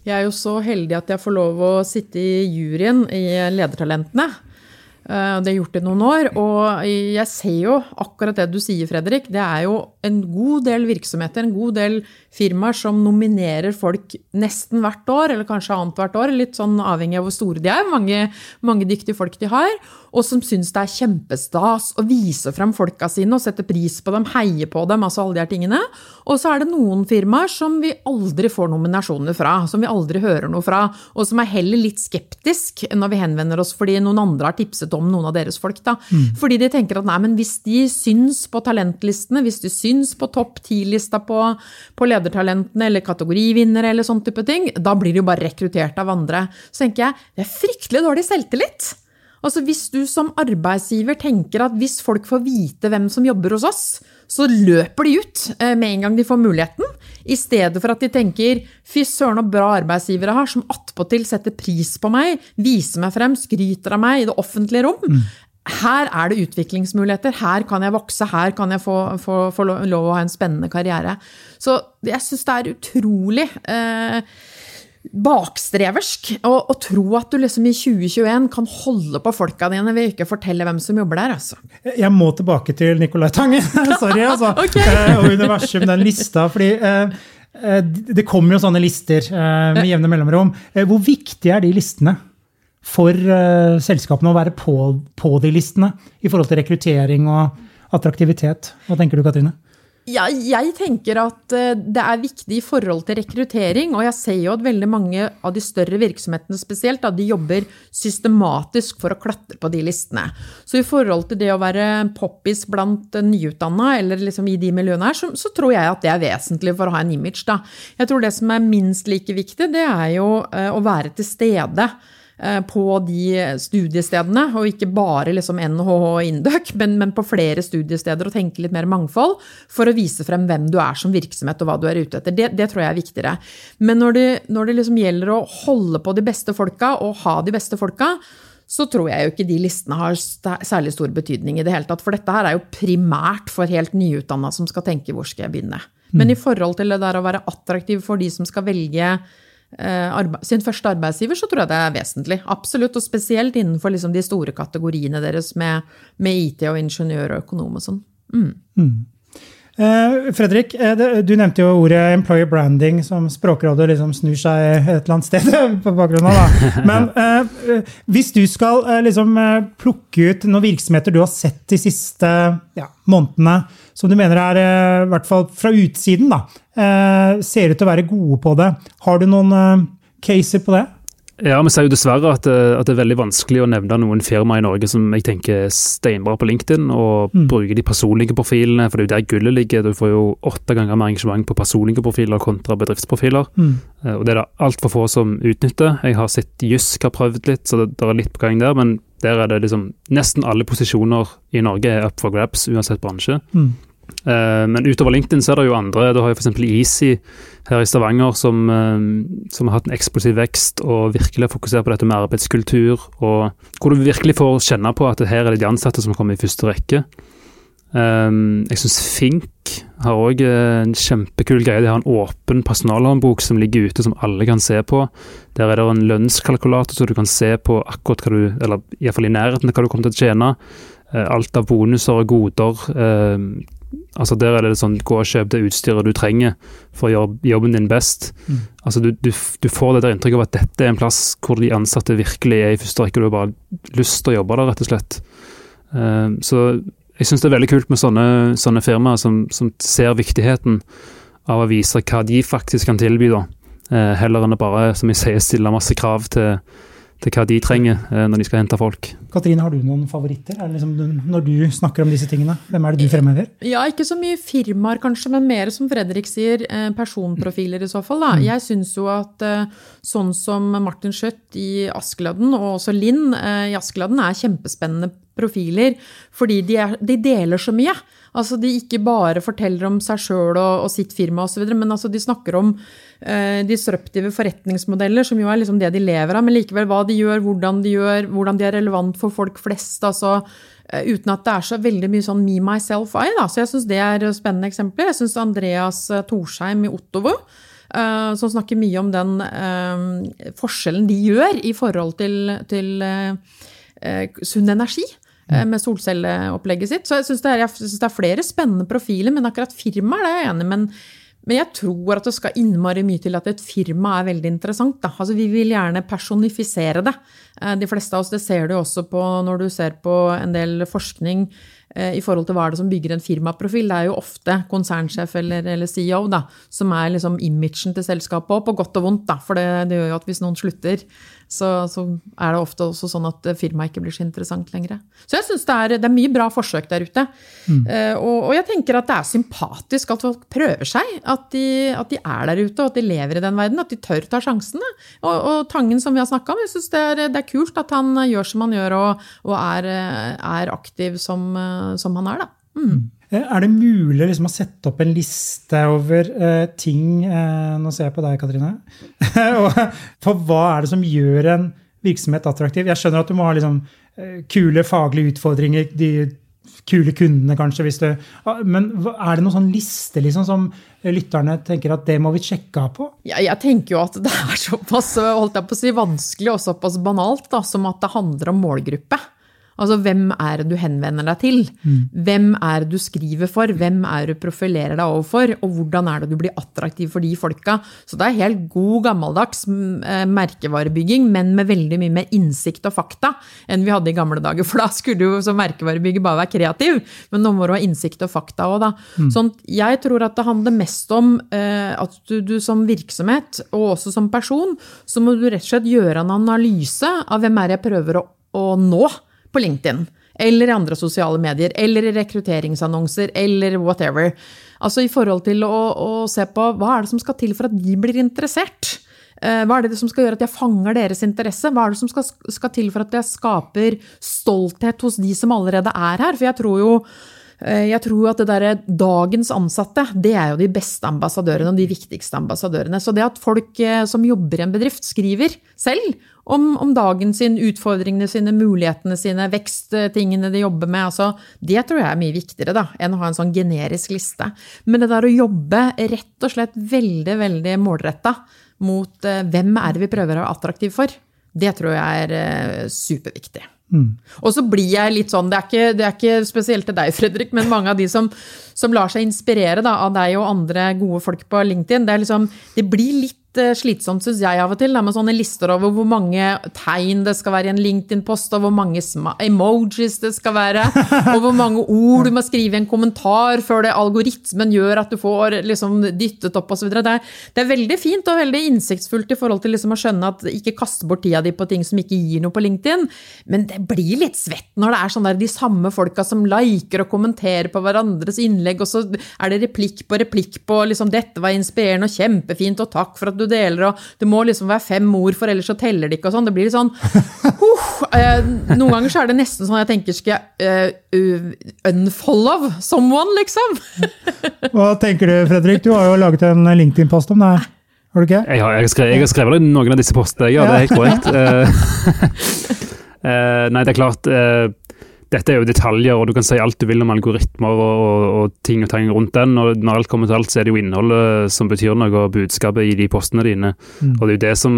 Jeg er jo så heldig at jeg får lov å sitte i juryen i Ledertalentene. Eh, det har gjort i noen år. Og jeg ser jo akkurat det du sier, Fredrik. Det er jo en god del virksomheter, en god del firmaer som nominerer folk nesten hvert år, eller kanskje annethvert år, litt sånn avhengig av hvor store de er, mange, mange dyktige folk de har, og som syns det er kjempestas å vise frem folka sine og sette pris på dem, heie på dem, altså alle de her tingene. Og så er det noen firmaer som vi aldri får nominasjoner fra, som vi aldri hører noe fra, og som er heller litt skeptisk når vi henvender oss fordi noen andre har tipset om noen av deres folk. da. Mm. Fordi de tenker at nei, men hvis de syns på talentlistene, hvis de syns på topp ti-lista på, på ledertalentene eller kategorivinnere eller sånn type ting, da blir de jo bare rekruttert av andre. Så tenker jeg det er fryktelig dårlig selvtillit. Altså Hvis du som arbeidsgiver tenker at hvis folk får vite hvem som jobber hos oss, så løper de ut eh, med en gang de får muligheten, i stedet for at de tenker fy søren og bra arbeidsgivere har, som attpåtil setter pris på meg, viser meg frem, skryter av meg i det offentlige rom. Mm her er det utviklingsmuligheter, her kan jeg vokse, her kan jeg få, få, få lov å ha en spennende karriere. Så jeg syns det er utrolig eh, bakstreversk å, tro at du liksom i 2021 kan holde på folka dine ved ikke å fortelle hvem som jobber der. altså. Jeg må tilbake til Nicolai Tangen, sorry, altså. okay. eh, og universum, den lista. fordi eh, eh det kommer jo sånne lister eh, med jevne mellomrom. Eh, hvor viktige er de listene? for eh, selskapene å være på, på, de listene i forhold til rekruttering og attraktivitet. Hva tenker du, Katrine? Ja, jeg tenker at uh, det er viktig i forhold til rekruttering. Og jeg ser jo at veldig mange av de større virksomhetene spesielt, de jobber systematisk for å klatre på de listene. Så i forhold til det å være poppis blant nyutdanna, eller liksom i de miljøene her, så, så, tror jeg at det er vesentlig for å ha en image. Da. Jeg tror det som er minst like viktig, det er jo uh, å være til stede Eh, på de studiestedene, og ikke bare liksom NHH og Induc, men, men, på flere studiesteder, og tenke litt mer mangfold for å vise frem hvem du er som virksomhet og hva du er ute etter. Det, det tror jeg er viktigere. Men når det, når det liksom gjelder å holde på de beste folka og ha de beste folka, så tror jeg jo ikke de listene har særlig stor betydning i det hele tatt. For dette her er jo primært for helt nyutdanna som skal tenke hvor skal jeg begynne. Men i forhold til det der å være attraktiv for de som skal velge Eh, sin første arbeidsgiver, så tror jeg det er vesentlig. Absolutt. Og spesielt innenfor liksom de store kategoriene deres med, med, IT og ingeniør og økonom og sånn. Mm. Mm. Eh, Fredrik, eh, du nevnte jo ordet employer branding, som Språkrådet liksom snur seg et eller annet sted på bakgrunn av. Da. Men eh, hvis du skal liksom plukke ut noen virksomheter du har sett de siste ja, månedene, som du mener er, i hvert fall fra utsiden, da, ser ut til å være gode på det, har du noen caser på det? Ja, vi ser jo dessverre at, eh, at, det er veldig vanskelig å nevne noen firma i Norge som jeg tenker er steinbra på LinkedIn, og mm. bruker de personlige profilene, for det er jo der gullet ligger. Du får jo åtte ganger mer engasjement på personlige profiler kontra bedriftsprofiler. Mm. Uh, og det er det altfor få som utnytter. Jeg har sett Jysk har prøvd litt, så det, det er litt på gang der, men der er det liksom Nesten alle posisjoner i Norge er up for grabs, uansett bransje. Mm. Uh, men utover LinkedIn så er det jo andre. Du har jo f.eks. Easy her i Stavanger som, uh, som, har hatt en eksplosiv vekst og virkelig har fokusert på dette med arbeidskultur. og Hvor du virkelig får kjenne på at her er det de ansatte som kommer i første rekke. Um, jeg syns Fink har òg en kjempekul greie. De har en åpen personalhåndbok som ligger ute, som alle kan se på. Der er det en lønnskalkulator, så du kan se på akkurat hva du Eller iallfall i nærheten av hva du kommer til å tjene. Alt av bonuser og goder. Altså Der er det sånn gå og kjøp det utstyret du trenger for å gjøre jobben din best. Mm. Altså du, du, du, får det der inntrykket av at dette er en plass hvor de ansatte virkelig er i første rekke, du har bare lyst til å jobbe der, rett og slett. Uh, så jeg syns det er veldig kult med sånne, sånne firmaer som, som, ser viktigheten av å vise hva de faktisk kan tilby, da. Uh, heller enn å bare, som jeg sier, stille masse krav til til hva de trenger eh, når de skal hente folk. Katrine, har du noen favoritter liksom, når du snakker om disse tingene? Hvem er det du fremhever? Ja, Ikke så mye firmaer, kanskje, men mer som Fredrik sier, eh, personprofiler i så fall. Da. Mm. Jeg syns jo at eh, sånn som Martin Skjøtt i Askeladden, og også Linn i Askeladden, er kjempespennende profiler fordi de, er, de deler så mye. Altså De ikke bare forteller om seg sjøl og, og, sitt firma osv., men altså de snakker om eh, disruptive forretningsmodeller, som jo er liksom det de lever av, men likevel hva de gjør, hvordan de gjør, hvordan de er relevant for folk flest. altså eh, Uten at det er så veldig mye sånn me, myself, I. Da. Så jeg syns det er spennende eksempler. Jeg syns Andreas eh, Torsheim i Ottovo som snakker mye om den forskjellen de gjør i forhold til, til sunn energi. Eh, med solcelleopplegget sitt. Så jeg syns det, det, er flere spennende profiler, men akkurat firma er det jeg enig men, men jeg tror at det skal innmari mye til at et firma er veldig interessant. Altså, vi vil gjerne personifisere det. Eh, de fleste av oss, det ser du også på når du ser på en del forskning Eh, i forhold til hva er det som bygger en firmaprofil. Det er jo ofte konsernsjef eller, eller CEO da, som er liksom imagen til selskapet på godt og vondt. Da, for det, det, gjør jo at hvis noen slutter, så, så, er det ofte også sånn at firmaet ikke blir så interessant lenger. Så jeg syns det, det, er mye bra forsøk der ute. Mm. Uh, og, og, jeg tenker at det er sympatisk at folk prøver seg. At de, at de, er der ute, og at de lever i den verden. At de tør ta sjansene. Og, og Tangen, som vi har snakka om, jeg syns det, det, er kult at han gjør som han gjør, og, og er, er aktiv som som han er, da. Mm. Eh, er det mulig liksom, å sette opp en liste over uh, ting uh, Nå ser jeg på deg, Katrine. for hva er det som gjør en virksomhet attraktiv? Jeg skjønner at du må ha liksom, kule faglige utfordringer, de kule kundene kanskje, hvis du ah, Men er det noen sånn liste liksom, som lytterne tenker at det må vi sjekke av på? Ja, jeg tenker jo at det er såpass holdt jeg på å si, vanskelig og såpass banalt da, som at det handler om målgruppe. Altså, hvem er det du henvender deg til? Mm. Hvem er det du skriver for? Hvem er det du profilerer deg overfor? Og hvordan er det du blir attraktiv for de folka? Så det er helt god, gammeldags eh, merkevarebygging, men med veldig mye mer innsikt og fakta enn vi hadde i gamle dager. For da skulle du som merkevarebygger bare være kreativ, men nå må du ha innsikt og fakta òg, da. Mm. Sånn, jeg tror at det handler mest om uh, at du, du, som virksomhet, og også som person, så må du rett og slett gjøre en analyse av hvem er det jeg prøver å, å nå på LinkedIn. Eller i andre sosiale medier, eller i rekrutteringsannonser, eller whatever. Altså i forhold til å, å, se på hva er det som skal til for at de blir interessert. Eh, hva er det som skal gjøre at jeg fanger deres interesse? Hva er det som skal, skal til for at jeg skaper stolthet hos de som allerede er her? For jeg tror jo jeg tror at det der, dagens ansatte det er jo de beste ambassadørene og de viktigste ambassadørene. Så det at folk eh, som jobber i en bedrift, skriver selv om, om, dagen sin, utfordringene sine, mulighetene sine, veksttingene de jobber med. Altså, det tror jeg er mye viktigere da, enn å ha en sånn generisk liste. Men det der å jobbe rett og slett veldig, veldig målretta mot uh, hvem er det vi prøver å være attraktiv for, det tror jeg er superviktig. Mm. Og så blir jeg litt sånn, det er, ikke, det er ikke, spesielt til deg, Fredrik, men mange av de som, som lar seg inspirere da, av deg og andre gode folk på LinkedIn, det, liksom, det blir litt slitsomt, syns jeg av og til, med sånne lister over hvor mange tegn det skal være i en LinkedIn-post, og hvor mange emojis det skal være, og hvor mange ord du må skrive i en kommentar før det algoritmen gjør at du får liksom dyttet opp osv. Det, det er veldig fint og veldig innsiktsfullt i forhold til liksom å skjønne at ikke kaste bort tida di på ting som ikke gir noe på LinkedIn, men det blir litt svett når det er sånn der de samme folka som liker og kommenterer på hverandres innlegg, og så er det replikk på replikk på liksom 'dette var inspirerende og kjempefint', og 'takk for at du du deler, og det må liksom være fem ord, for ellers så teller det ikke og sånn. Det blir litt sånn uh, Noen ganger så er det nesten sånn jeg tenker skal jeg uh, unfollow someone, liksom? Hva tenker du, Fredrik? Du har jo laget en LinkedIn-post om det her. Har du ikke? Jeg har, jeg har, skrevet, jeg har skrevet noen av disse postene, ja, det er helt korrekt. uh, nei, det er klart dette er jo detaljer, og du kan si alt du vil om algoritmer og, og, og ting og tang rundt den. og Når alt kommer til alt, så er det jo innholdet som betyr noe, og budskapet i de postene dine. Mm. Og det er jo det som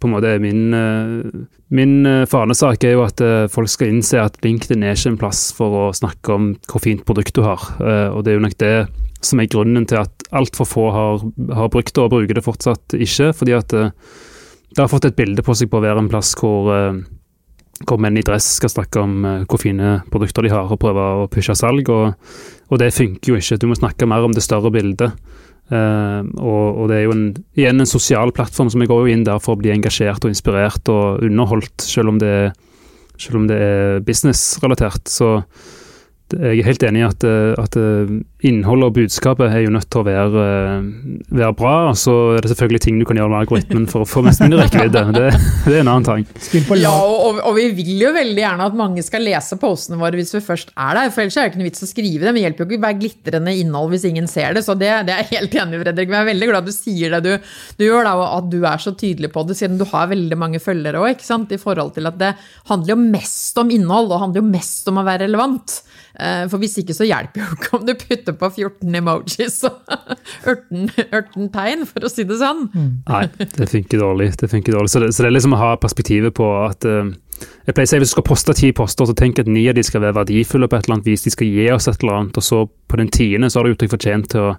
på en måte er min, eh, min eh, fanesak, er jo at eh, folk skal innse at LinkedIn er ikke en plass for å snakke om hvor fint produkt du har. Og det er jo nok det som er grunnen til at altfor få har, har brukt det, og bruker det fortsatt ikke. Fordi at det har fått et bilde på seg på å være en plass hvor hvor menn i dress skal snakke om uh, hvor fine produkter de har, og prøve å pushe salg. Og, og, det funker jo ikke. Du må snakke mer om det større bildet. Uh, og, og, det er jo en, igjen en sosial plattform, som vi går jo inn der for å bli engasjert og inspirert og underholdt, selv om det, selv om er businessrelatert. Så jeg er helt enig i at, eh, at eh, innholdet og budskapet er jo nødt til å være, eh, være bra. Og så er det selvfølgelig ting du kan gjøre med algoritmen for å få mest mulig rekkevidde. Det, det, er en annen ting. Ja, og, og, vi vil jo veldig gjerne at mange skal lese postene våre hvis vi først er der. For ellers er det ikke noe vits å skrive dem. Men det hjelper jo ikke å være glitrende innhold hvis ingen ser det. Så det, det er jeg helt enig i, Fredrik. Men jeg er veldig glad du sier det du, du gjør, da, og at du er så tydelig på det, siden du har veldig mange følgere òg. I forhold til at det handler jo mest om innhold, og handler jo mest om å være relevant. Eh, for hvis ikke så hjelper jo ikke om du putter på 14 emojis og 18, 18 tegn, for å si det sånn. Mm. Nei, det funker dårlig. Det funker dårlig. Så, det, så det er liksom å ha perspektivet på at uh, jeg pleier å si Hvis du skal poste ti poster, så tenk at ni av de skal være verdifulle på et eller annet vis. De skal gi oss et eller annet, og så på den tiende så har du gjort deg fortjent til å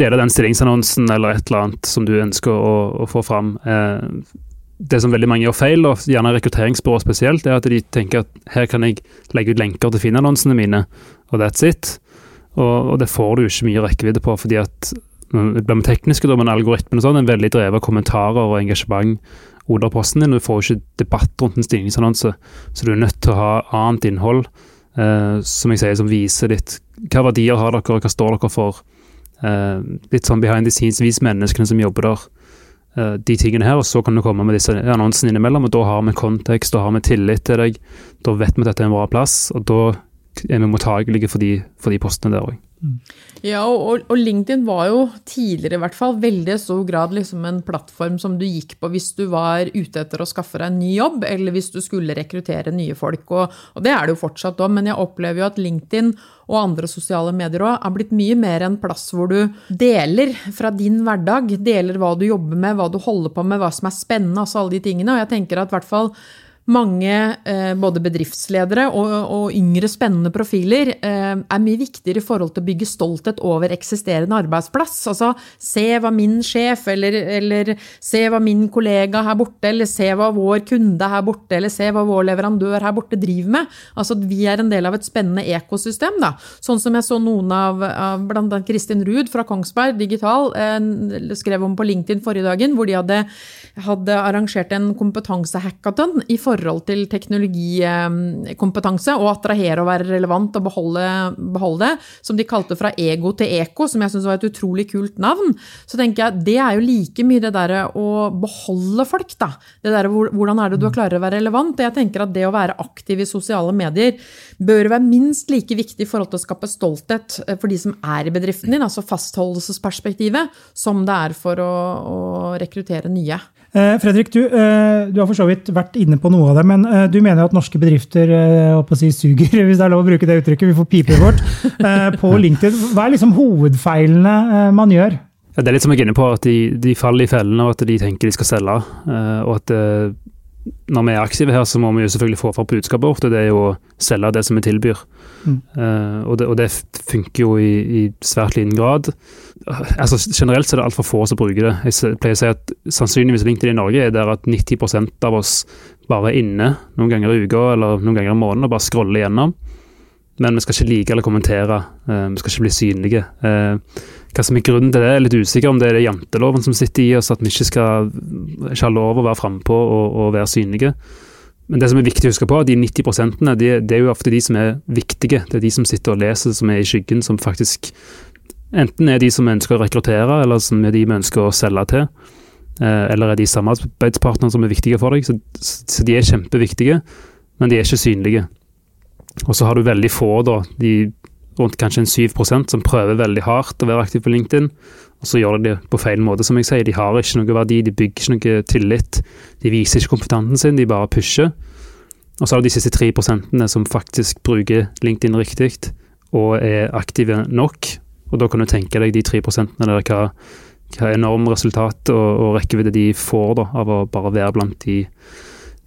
dele den stillingsannonsen eller et eller annet som du ønsker å, å få fram. Uh, det som veldig mange gjør feil, og gjerne rekrutteringsbyrå spesielt, er at de tenker at her kan jeg legge ut lenker til Finn-annonsene mine, og that's it. Og, og, det får du ikke mye rekkevidde på, fordi at det blir tekniske, da, men algoritmen og sånn, er veldig drevet av kommentarer og engasjement under posten din, du får ikke debatt rundt en stillingsannonse. Så du er nødt til å ha annet innhold, eh, som jeg sier, som viser litt hva verdier har dere, hva står dere for. Eh, litt sånn behind the scenes-vis menneskene som jobber der. Eh, de tingene her, og så kan du komme med disse annonsene innimellom. og Da har vi kontekst, da har vi tillit til deg. Da vet vi at dette er en bra plass, og da er vi mottagelige for de, for de postene der òg. Ja, og, og, LinkedIn var jo tidligere i hvert fall veldig stor grad liksom en plattform som du gikk på hvis du var ute etter å skaffe deg en ny jobb, eller hvis du skulle rekruttere nye folk. Og, og det er det jo fortsatt òg, men jeg opplever jo at LinkedIn og andre sosiale medier òg er blitt mye mer en plass hvor du deler fra din hverdag. Deler hva du jobber med, hva du holder på med, hva som er spennende, altså alle de tingene. Og jeg tenker at i hvert fall mange eh, både bedriftsledere og, og, yngre spennende profiler eh, er mye viktigere i forhold til å bygge stolthet over eksisterende arbeidsplass. Altså se hva min sjef eller, eller, se hva min kollega her borte, eller se hva vår kunde her borte, eller se hva vår leverandør her borte driver med. Altså vi er en del av et spennende ekosystem. da. Sånn som jeg så noen av, av bl.a. Kristin Ruud fra Kongsberg Digital eh, skrev om på LinkedIn forrige dagen, hvor de hadde, hadde arrangert en kompetansehackathon i forhold til teknologikompetanse, og attrahere og være relevant og beholde, beholde, det, som de kalte fra ego til eko, som jeg syns var et utrolig kult navn, så tenker jeg det er jo like mye det derre å beholde folk, da. Det derre hvordan er det du klarer å være relevant? Jeg tenker at det å være aktiv i sosiale medier bør være minst like viktig i forhold til å skape stolthet eh, for de som er i bedriften din, altså fastholdelsesperspektivet, som det er for å, å rekruttere nye. Eh, Fredrik, du, eh, du, har for så vidt vært inne på noe av det, men eh, du mener at norske bedrifter si, suger, hvis det er lov å bruke det uttrykket, vi får pipe vårt, på LinkedIn. Hva er liksom hovedfeilene man gjør? Det er litt som jeg er inne på, at de, de faller i fellene og at de tenker de skal selge. Og at når vi er aktive her, så må vi jo selvfølgelig få fra budskapet vårt, og det er jo å selge det som vi tilbyr. Mm. Og, det, og, det, funker jo i, i, svært liten grad. Altså Generelt så er det altfor få som bruker det. Jeg pleier å si at sannsynligvis LinkedIn i Norge er der at 90% av oss bare er inne noen ganger i uka eller noen ganger i måneden og bare scroller igjennom. Men vi skal ikke like eller kommentere. Uh, vi skal ikke bli synlige. Uh, hva som er grunnen til det, er litt usikker om det er det janteloven som sitter i oss, at vi ikke skal ikke ha lov å være frampå og, og være synlige. Men det som er viktig å huske på, de 90 de, det er jo ofte de som er viktige. Det er de som sitter og leser, som er i skyggen, som faktisk enten er de som ønsker å rekruttere, eller som er de vi ønsker å selge til. Eh, eller er de samarbeidspartnere som er viktige for deg. Så, de er kjempeviktige, men de er ikke synlige. Og så har du veldig få, da, de rundt kanskje en 7% som prøver veldig hardt å være aktiv på LinkedIn, og så gjør de det på feil måte, som jeg sier. De har ikke noe verdi, de bygger ikke noe tillit. De viser ikke kompetansen sin, de bare pusher. Og så har du de siste 3 som faktisk bruker LinkedIn riktig og er aktive nok. Og da kan du tenke deg de 3% der hva, hva enorm resultat og, og rekkevidde de får da, av å bare være blant de,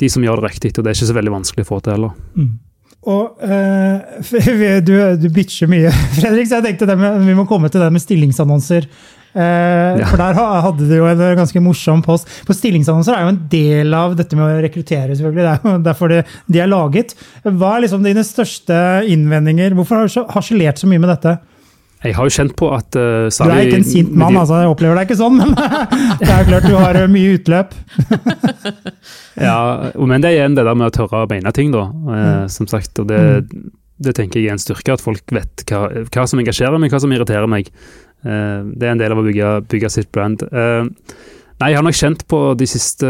de som gjør det riktig. Og det er ikke så veldig vanskelig å få til heller. Mm. Og uh, du, du bitcher mye, Fredrik, så jeg tenkte med, vi må komme til det med stillingsannonser. Uh, ja. For der hadde du jo en ganske morsom post. For Stillingsannonser er jo en del av dette med å rekruttere. selvfølgelig, Det er jo derfor de, de er laget. Hva er liksom dine største innvendinger? Hvorfor har du harselert så mye med dette? Jeg har jo kjent på at uh, Du er ikke en sint mann, altså. Jeg opplever deg ikke sånn, men det er klart du har mye utløp. ja, men det er igjen det der med å tørre å beine ting, da. Uh, som sagt. Og det, mm. det, tenker jeg er en styrke, at folk vet hva, hva som engasjerer meg, hva som irriterer meg. Uh, det er en del av å bygge, bygge sitt brand. Uh, Nei, jeg har nok kjent på de siste,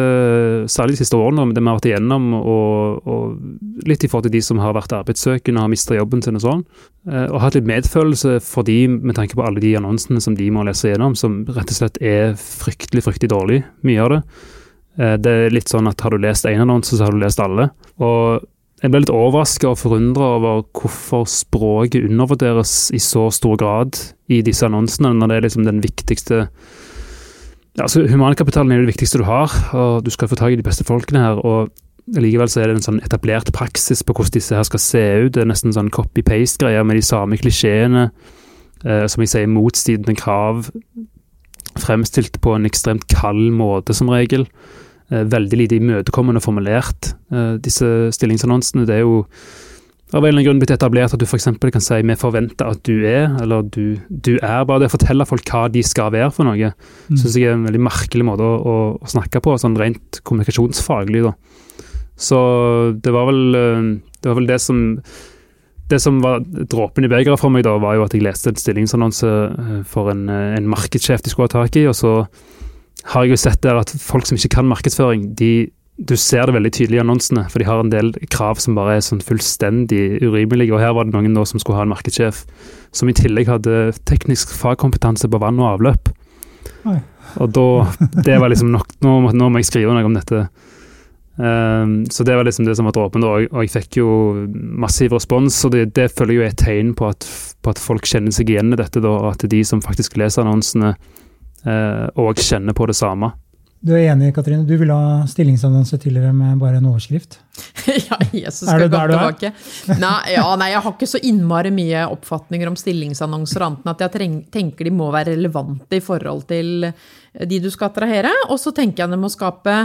særlig de siste årene, det vi har vært igjennom, og, og litt i forhold til de som har vært arbeidssøkende og har mista jobben sin og sånn, eh, og hatt litt medfølelse for de med tanke på alle de annonsene som de må lese gjennom, som rett og slett er fryktelig, fryktelig dårlig, mye av det. Eh, det er litt sånn at har du lest én annonse, så har du lest alle. Og jeg ble litt overraska og forundra over hvorfor språket undervurderes i så stor grad i disse annonsene, når det er liksom den viktigste altså Humankapitalen er det viktigste du har, og du skal få tak i de beste folkene her. og Likevel så er det en sånn etablert praksis på hvordan disse her skal se ut. Det er nesten sånn copy-paste-greier med de samme klisjeene. Eh, som jeg sier, motstridende krav. Fremstilt på en ekstremt kald måte, som regel. Eh, veldig lite imøtekommende formulert, eh, disse stillingsannonsene. Det er jo av en eller annen grunn blitt etablert at du f.eks. kan si 'vi forventer at du er', eller du, du, er'. Bare det å fortelle folk hva de skal være for noe, mm. syns jeg er en veldig merkelig måte å, å, å snakke på, sånn rent kommunikasjonsfaglig. da. Så det var vel eh, det, var vel det som det som var dråpen i begeret for meg, da, var jo at jeg leste en stillingsannonse eh, for en, eh, en markedssjef de skulle ha tak i, og så har jeg jo sett der at folk som ikke kan markedsføring, de du ser det veldig tydelig i annonsene, for de har en del krav som bare er sånn fullstendig urimelige. Og her var det noen som skulle ha en markedssjef som i tillegg hadde teknisk fagkompetanse på vann og avløp. Oi. Og da Det var liksom nok nå, nå, må jeg skrive noe om dette. Um, så det var liksom det som var dråpen, og, Og jeg fikk jo massiv respons. Og det, det føler jo er et tegn på at, på at, folk kjenner seg igjen i dette, da. Og at de som faktisk leser annonsene, òg uh, kjenner på det samme. Du er enig, Katrine? Du ville ha stillingsannonse tidligere med bare en overskrift? ja, Jesus skal gå tilbake. Nei, ja, nei, jeg har ikke så innmari mye oppfatninger om stillingsannonser, annet enn at jeg tenker de må være relevante i forhold til de du skal attrahere. Og så tenker jeg de må skape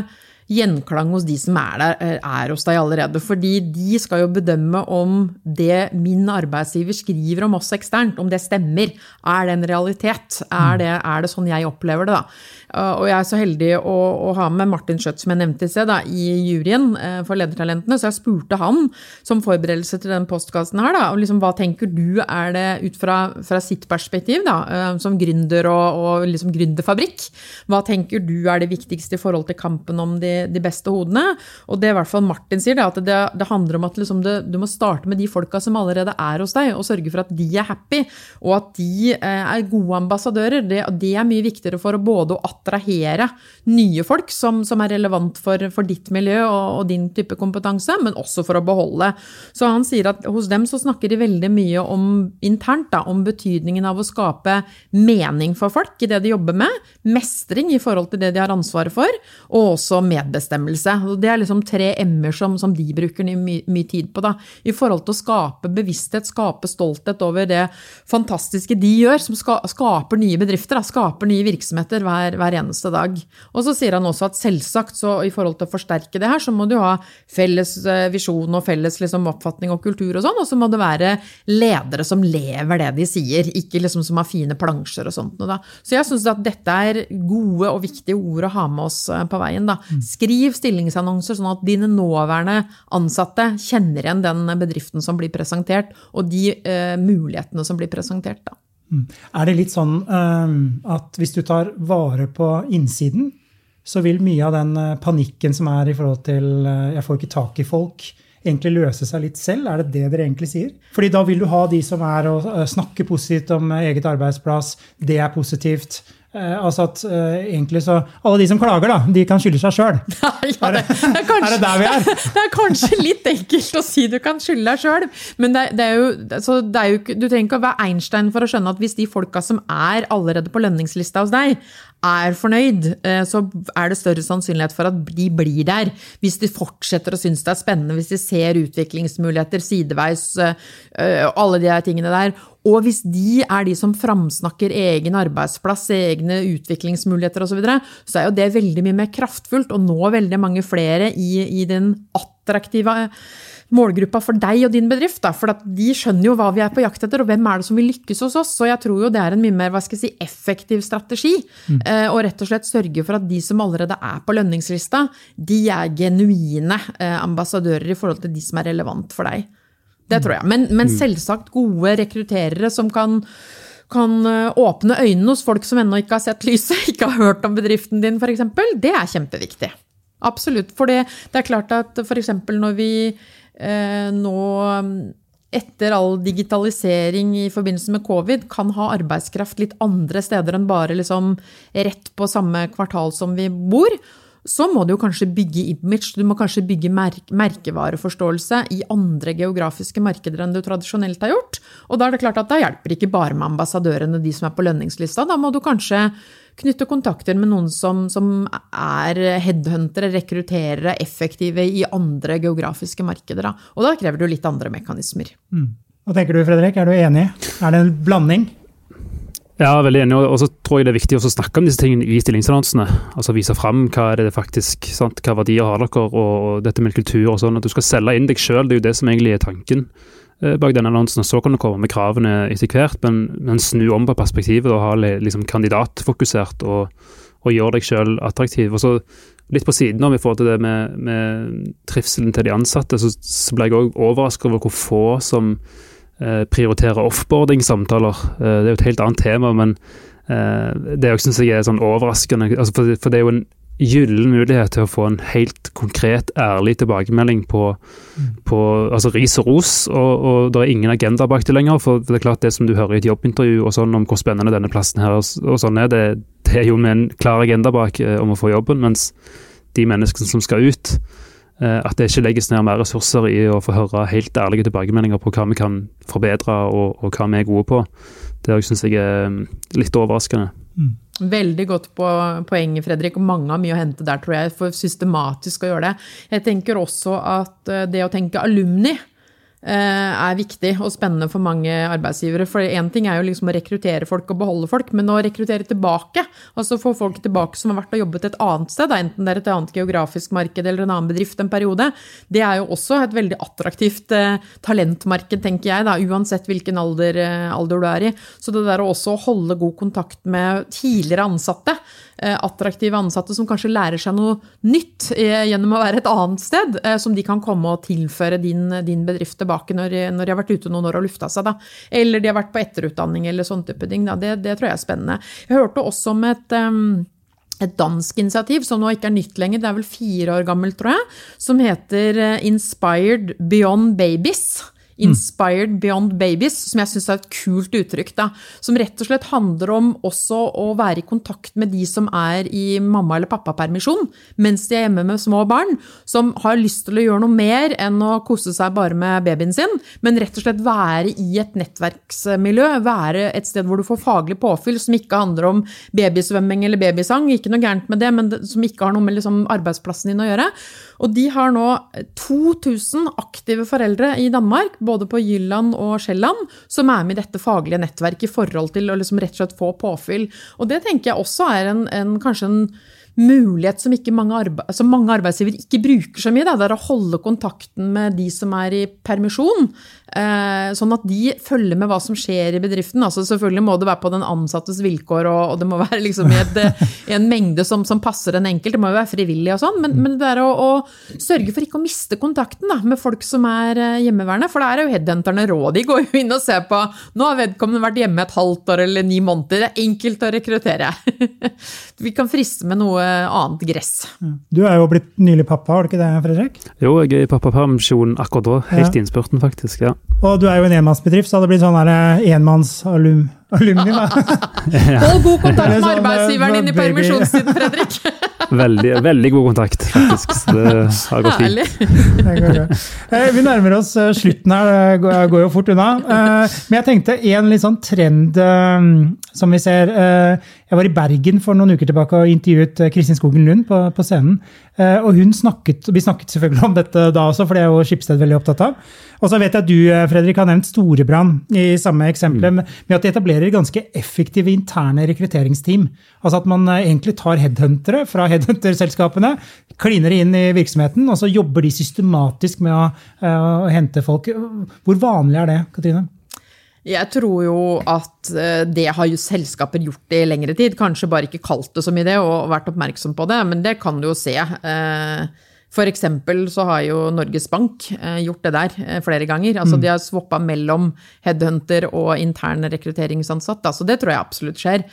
gjenklang hos de som er der, eh, er hos deg allerede. Fordi de skal jo bedømme om det min arbeidsgiver skriver om oss eksternt, om det stemmer. Er det en realitet? Er det, er det sånn jeg opplever det, da? Eh, og jeg er så heldig å, å ha med Martin Schjøtt, som jeg nevnte i sted, i juryen eh, for Ledertalentene. Så jeg spurte han som forberedelse til den postkassen her, da, liksom, hva tenker du er det ut fra, fra sitt perspektiv, da, eh, som gründer og, og liksom gründerfabrikk, hva tenker du er det viktigste i forhold til kampen om de, de beste hodene? Og det i hvert fall Martin sier, det, at det, det handler om at liksom det, du må starte med de folka som allerede er hos deg, og sørge for at de er happy, og at de er gode ambassadører. Det, det er mye viktigere for både å attrahere nye folk som, som er relevant for, for ditt miljø og, og, din type kompetanse, men også for å beholde. Så han sier at hos dem så snakker de veldig mye om internt da, om betydningen av å skape mening for folk i det de jobber med, mestring i forhold til det de har ansvaret for, og også medbestemmelse. medbestemmelse. Det er liksom tre m-er som, som, de bruker mye, mye tid på. Da. I forhold til å skape bevissthet, skape stolthet over det fantastiske de gjør, som ska, skaper nye bedrifter, da, skaper nye virksomheter hver, hver, eneste dag. Og så sier han også at selvsagt, så i forhold til å forsterke det her, så må du ha felles eh, visjon og felles liksom, oppfatning og kultur og sånn, og så må det være ledere som lever det de sier, ikke liksom som har fine plansjer og sånt. Da. Så jeg syns at dette er gode og viktige ord å ha med oss eh, på veien. Da. Skriv stillingsannonser sånn at dine nåværende ansatte kjenner igjen den bedriften som blir presentert, og de eh, mulighetene som blir presentert. Da. Mm. Er det litt sånn um, at hvis du tar vare på innsiden, så vil mye av den panikken som er i forhold til uh, 'jeg får ikke tak i folk', egentlig løse seg litt selv? Er det det dere egentlig sier? Fordi da vil du ha de som er og snakker positivt om eget arbeidsplass, det er positivt. Eh, altså at eh, egentlig så Alle de som klager, da, de kan skylde seg sjøl. Ja, er, det, det er, er, det der vi er? Det er kanskje litt enkelt å si du kan skylde deg sjøl, men det, det, er jo, det er jo Du trenger ikke å være Einstein for å skjønne at hvis de folka som er allerede på lønningslista hos deg, er fornøyd, eh, så er det større sannsynlighet for at de blir der. Hvis de fortsetter å synes det er spennende, hvis de ser utviklingsmuligheter sideveis, eh, alle de tingene der. Og hvis de er de som framsnakker egen arbeidsplass, egne utviklingsmuligheter osv., så, videre, så er jo det veldig mye mer kraftfullt og nå veldig mange flere i, i den attraktive målgruppa for deg og din bedrift. Da, for de skjønner jo hva vi er på jakt etter, og hvem er det som vil lykkes hos oss. Så jeg tror jo det er en mye mer hva skal jeg si, effektiv strategi. Mm. Eh, og rett og slett sørge for at de som allerede er på lønningslista, de er genuine eh, ambassadører i forhold til de som er relevant for deg. Det tror jeg. Men, men mm. selvsagt gode rekrutterere som kan kan eh, åpne øynene hos folk som ennå ikke har sett lyset, ikke har hørt om bedriften din f.eks., det er kjempeviktig. Absolutt. For det, det er klart at f.eks. når vi Eh, nå etter all digitalisering i forbindelse med covid, kan ha arbeidskraft litt andre steder enn bare liksom rett på samme kvartal som vi bor, så må du jo kanskje bygge image, du må kanskje bygge merkevareforståelse i andre geografiske markeder enn du tradisjonelt har gjort. Og da er det klart at da hjelper ikke bare med ambassadørene, de som er på lønningslista. Da må du kanskje knytte kontakter med noen som, som er headhuntere, rekrutterere, effektive i andre geografiske markeder. Da. Og da krever du litt andre mekanismer. Mm. Hva tenker du, Fredrik? Er du enig? Er det en blanding? Ja, veldig enig. Og så tror jeg det er viktig å snakke om disse tingene i stillingsannonsene. Altså vise fram hva er det faktisk, sant? hva verdier har dere, og dette med kultur og sånn. At du skal selge inn deg sjøl, det er jo det som egentlig er tanken. Eh, bak denne annonsen. Så kan du komme med kravene etter hvert, men, men snu om på perspektivet og ha liksom kandidatfokusert og, og gjøre deg selv attraktiv. Og så Litt på siden av i forhold til det med, med trivselen til de ansatte, så, så ble jeg òg overrasket over hvor få som eh, prioriterer offboarding-samtaler. Eh, det er jo et helt annet tema, men eh, det syns jeg er sånn overraskende. Altså for, for, det er jo en gyllen mulighet til å få en helt konkret, ærlig tilbakemelding på, mm. på altså ris og ros, og, og, det er ingen agenda bak det lenger. For det er klart det som du hører i et jobbintervju og sånn om hvor spennende denne plassen her og, sånn er, det, det, er jo med en klar agenda bak eh, om å få jobben, mens de menneskene som skal ut, at det ikke legges ned mer ressurser i å få høre helt ærlige tilbakemeldinger på hva vi kan forbedre og, og hva vi er gode på. Det syns jeg er mm, litt overraskende. Mm. Veldig godt på poenget, Fredrik. og Mange har mye å hente der, tror jeg, for systematisk å gjøre det. Jeg tenker også at eh, det å tenke alumni Eh, er viktig og spennende for mange arbeidsgivere. For én ting er jo liksom å rekruttere folk og beholde folk, men å rekruttere tilbake, altså få folk tilbake som har vært og jobbet et annet sted, enten det er et annet geografisk marked eller en annen bedrift en periode, det er jo også et veldig attraktivt eh, talentmarked, tenker jeg, da, uansett hvilken alder, eh, alder, du er i. Så det der å også holde god kontakt med tidligere ansatte, attraktive ansatte som kanskje lærer seg noe nytt gjennom å være et annet sted, som de kan komme og tilføre din, din bedrift tilbake når, når, de har vært ute noen år og lufta seg. Da. Eller de har vært på etterutdanning eller sånn type ting. Det, det, tror jeg er spennende. Jeg hørte også om et um, et dansk initiativ som nå ikke er nytt lenger, det er vel fire år gammelt, tror jeg, som heter eh, Inspired Beyond Babies Inspired Beyond Babies, som jeg syns er et kult uttrykk. da, Som rett og slett handler om også å være i kontakt med de som er i mamma- eller pappapermisjon mens de er hjemme med små barn. Som har lyst til å gjøre noe mer enn å kose seg bare med babyen sin, men rett og slett være i et nettverksmiljø. Være et sted hvor du får faglig påfyll som ikke handler om babysvømming eller babysang. Ikke noe gærent med det, men som ikke har noe med liksom arbeidsplassen din å gjøre. Og de har nå 2000 aktive foreldre i Danmark, både på Jylland og Sjælland, som er med i dette faglige nettverket i forhold til å liksom rett og slett få påfyll. Og det tenker jeg også er en, en kanskje en mulighet som, mange, arbe som mange arbeidsgivere ikke bruker så mye. Da. Det er å holde kontakten med de som er i permisjon. Eh, sånn at de følger med hva som skjer i bedriften. Altså selvfølgelig må det være på den ansattes vilkår, og, og det må være liksom i, et, i, en mengde som, som, passer en enkelt. Det må jo være frivillig og sånn, men, men, det er å, å, sørge for ikke å miste kontakten da, med folk som er eh, hjemmeværende. For da er jo headhunterne rå. De går jo inn og ser på Nå har vedkommende vært hjemme et halvt år eller ni måneder. Det er enkelt å rekruttere. Vi kan friste med noe annet gress. Du er jo blitt nylig pappa, har du ikke det, Fredrik? Jo, jeg er i pappapermisjon akkurat da. Helt i innspurten, faktisk. ja. Og du er jo en enmannsbedrift, så hadde det blitt sånn eh, enmannsalum alumni, da. Hold god kontakt med sånn, arbeidsgiveren din i permisjonstiden, Fredrik. veldig, veldig, god kontakt, faktisk. Så det har gått fint. Eh, vi nærmer oss eh, slutten her, det går jo fort unna. Men jeg tenkte en litt sånn trend som vi ser Jeg var i Bergen for noen uker tilbake og intervjuet Kristin Skogen Lund på, på scenen. Og hun snakket, vi snakket selvfølgelig om dette da også, for det er jo Skipsted veldig opptatt av. Og så vet jeg at du Fredrik, har nevnt Storebrand i samme eksempel, mm. med at de etablerer ganske effektive interne rekrutteringsteam. Altså at man eh, egentlig tar headhuntere fra headhunterselskapene, kliner inn i virksomheten, og så jobber de systematisk med å, uh, å hente folk. Hvor vanlig er det, Katrine? Jeg tror jo at eh, det har jo selskaper gjort i lengre tid. Kanskje bare ikke kalt det så mye det og vært oppmerksom på det, men det kan du jo se. For eksempel så har jo Norges Bank eh, gjort det der eh, flere ganger. Altså mm. De har swappa mellom headhunter og intern rekrutteringsansatt. Altså det tror jeg absolutt skjer.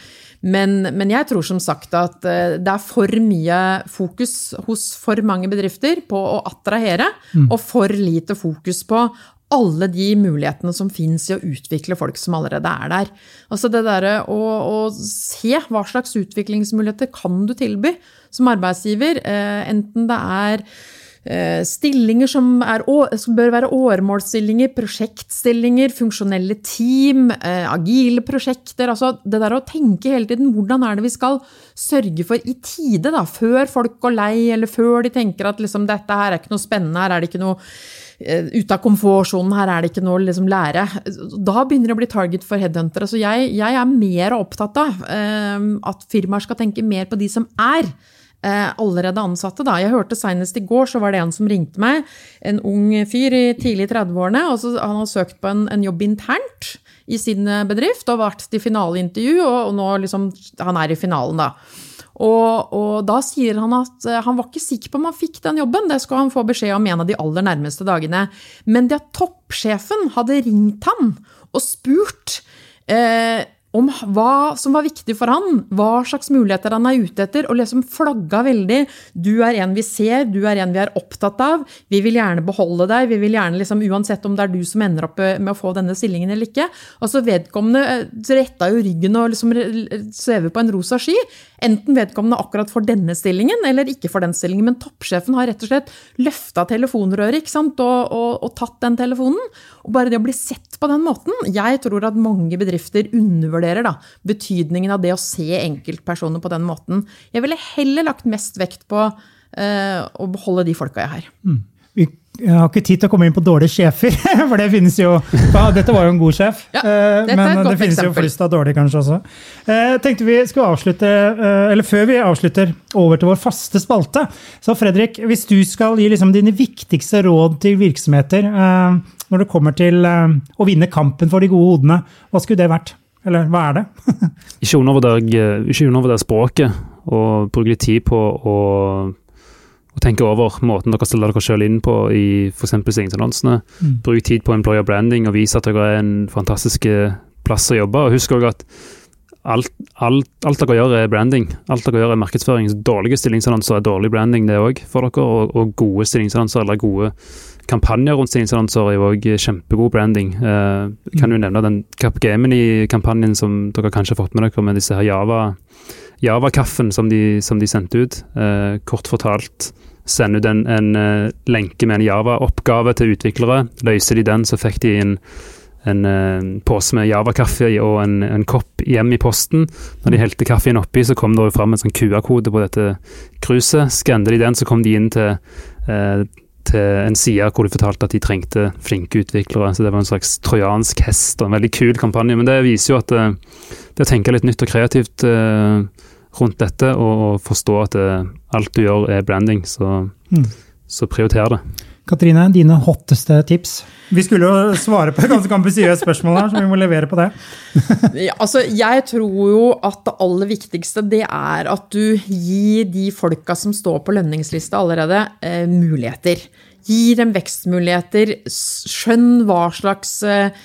Men, men, jeg tror som sagt at eh, det er for mye fokus hos for mange bedrifter på å attrahere, mm. og for lite fokus på alle de mulighetene som fins i å utvikle folk som allerede er der. Altså det derre å, å, se hva slags utviklingsmuligheter kan du tilby som arbeidsgiver, eh, enten det er Stillinger som er, bør være åremålsstillinger, prosjektstillinger, funksjonelle team, eh, agile prosjekter. altså Det der å tenke hele tiden hvordan er det vi skal sørge for i tide, da, før folk går lei, eller før de tenker at liksom, dette her er ikke noe spennende, her er det ikke noe ut ute av komfortsonen, her er det ikke noe å liksom lære. Da begynner det å bli target for headhuntere. Så jeg, jeg er mer opptatt av eh, at firmaer skal tenke mer på de som er eh, allerede ansatte. Da. Jeg hørte Senest i går så var det en som ringte meg, en ung fyr i tidlig 30-årene. og Han har søkt på en, en, jobb internt i sin bedrift og vært til finaleintervju, og, og nå liksom, han er i finalen, da. Og, og, da sier han at eh, han var ikke sikker på om han fikk den jobben, det skulle han få beskjed om en av de aller nærmeste dagene. Men det at toppsjefen hadde ringt han og spurt eh, om hva som var viktig for han, hva slags muligheter han er ute etter, og liksom flagga veldig. Du er en vi ser, du er en vi er opptatt av. Vi vil gjerne beholde deg, vi vil gjerne liksom, uansett om det er du som ender opp med å få denne stillingen eller ikke. Altså Vedkommende eh, retta jo ryggen og liksom svever på en rosa sky. Enten vedkommende akkurat for denne stillingen eller ikke for den stillingen. Men toppsjefen har rett og slett løfta telefonrøret ikke sant? Og, og, og tatt den telefonen. Og bare det å bli sett på den måten Jeg tror at mange bedrifter undervurderer da, betydningen av det å se enkeltpersoner på den måten. Jeg ville heller lagt mest vekt på uh, å beholde de folka jeg har. Mm. Jeg har ikke tid til å komme inn på dårlige sjefer, for det finnes jo Dette var jo en god sjef, ja, eh, men det finnes eksempel. jo flest av dårlige kanskje også. Jeg eh, tenkte vi skulle avslutte, eller Før vi avslutter, over til vår faste spalte. Så Fredrik, hvis du skal gi liksom dine viktigste råd til virksomheter når det kommer til å vinne kampen for de gode hodene, hva skulle det vært? Eller hva er det? ikke undervurder språket, og bruk litt tid på å, å, tenke over måten dere stiller dere selv inn på i f.eks. stillingsannonsene. Mm. Bruk tid på employer branding og vis at dere er en fantastisk plass å jobbe. Og husk også at alt, alt, alt, dere gjør er branding. Alt dere gjør er markedsføring. Dårlige stillingsannonser er dårlig branding, det òg, for dere. Og, og gode stillingsannonser eller gode kampanjer rundt sin annonser er jo òg kjempegod branding. Uh, kan du nevne den Capgemini-kampanjen som dere kanskje har fått med dere, med disse her Java Java-kaffen som, som, de sendte ut. Uh, kort fortalt sende ut en, en uh, lenke med en Java-oppgave til utviklere. Løser de den, så fikk de en, en uh, pose med Java-kaffe og en, en, kopp hjem i posten. Når de helte kaffen oppi, så kom det fram en sånn QR-kode på dette kruset. Skannet de den, så kom de inn til uh, til en side hvor de fortalte at de trengte flinke utviklere. Så det var en slags trojansk hest og en veldig kul kampanje. Men det viser jo at det, eh, å tenke litt nytt og kreativt eh, rundt dette, og, og forstå at alt du gjør er branding, så, mm. så prioriter det. Katrine, dine hotteste tips? Vi skulle jo svare på et ganske ambisiøst spørsmål her, så vi må levere på det. ja, altså, jeg tror jo at det aller viktigste det er at du gir de folka som står på lønningslista allerede, eh, muligheter. Gi dem vekstmuligheter. Skjønn hva slags eh,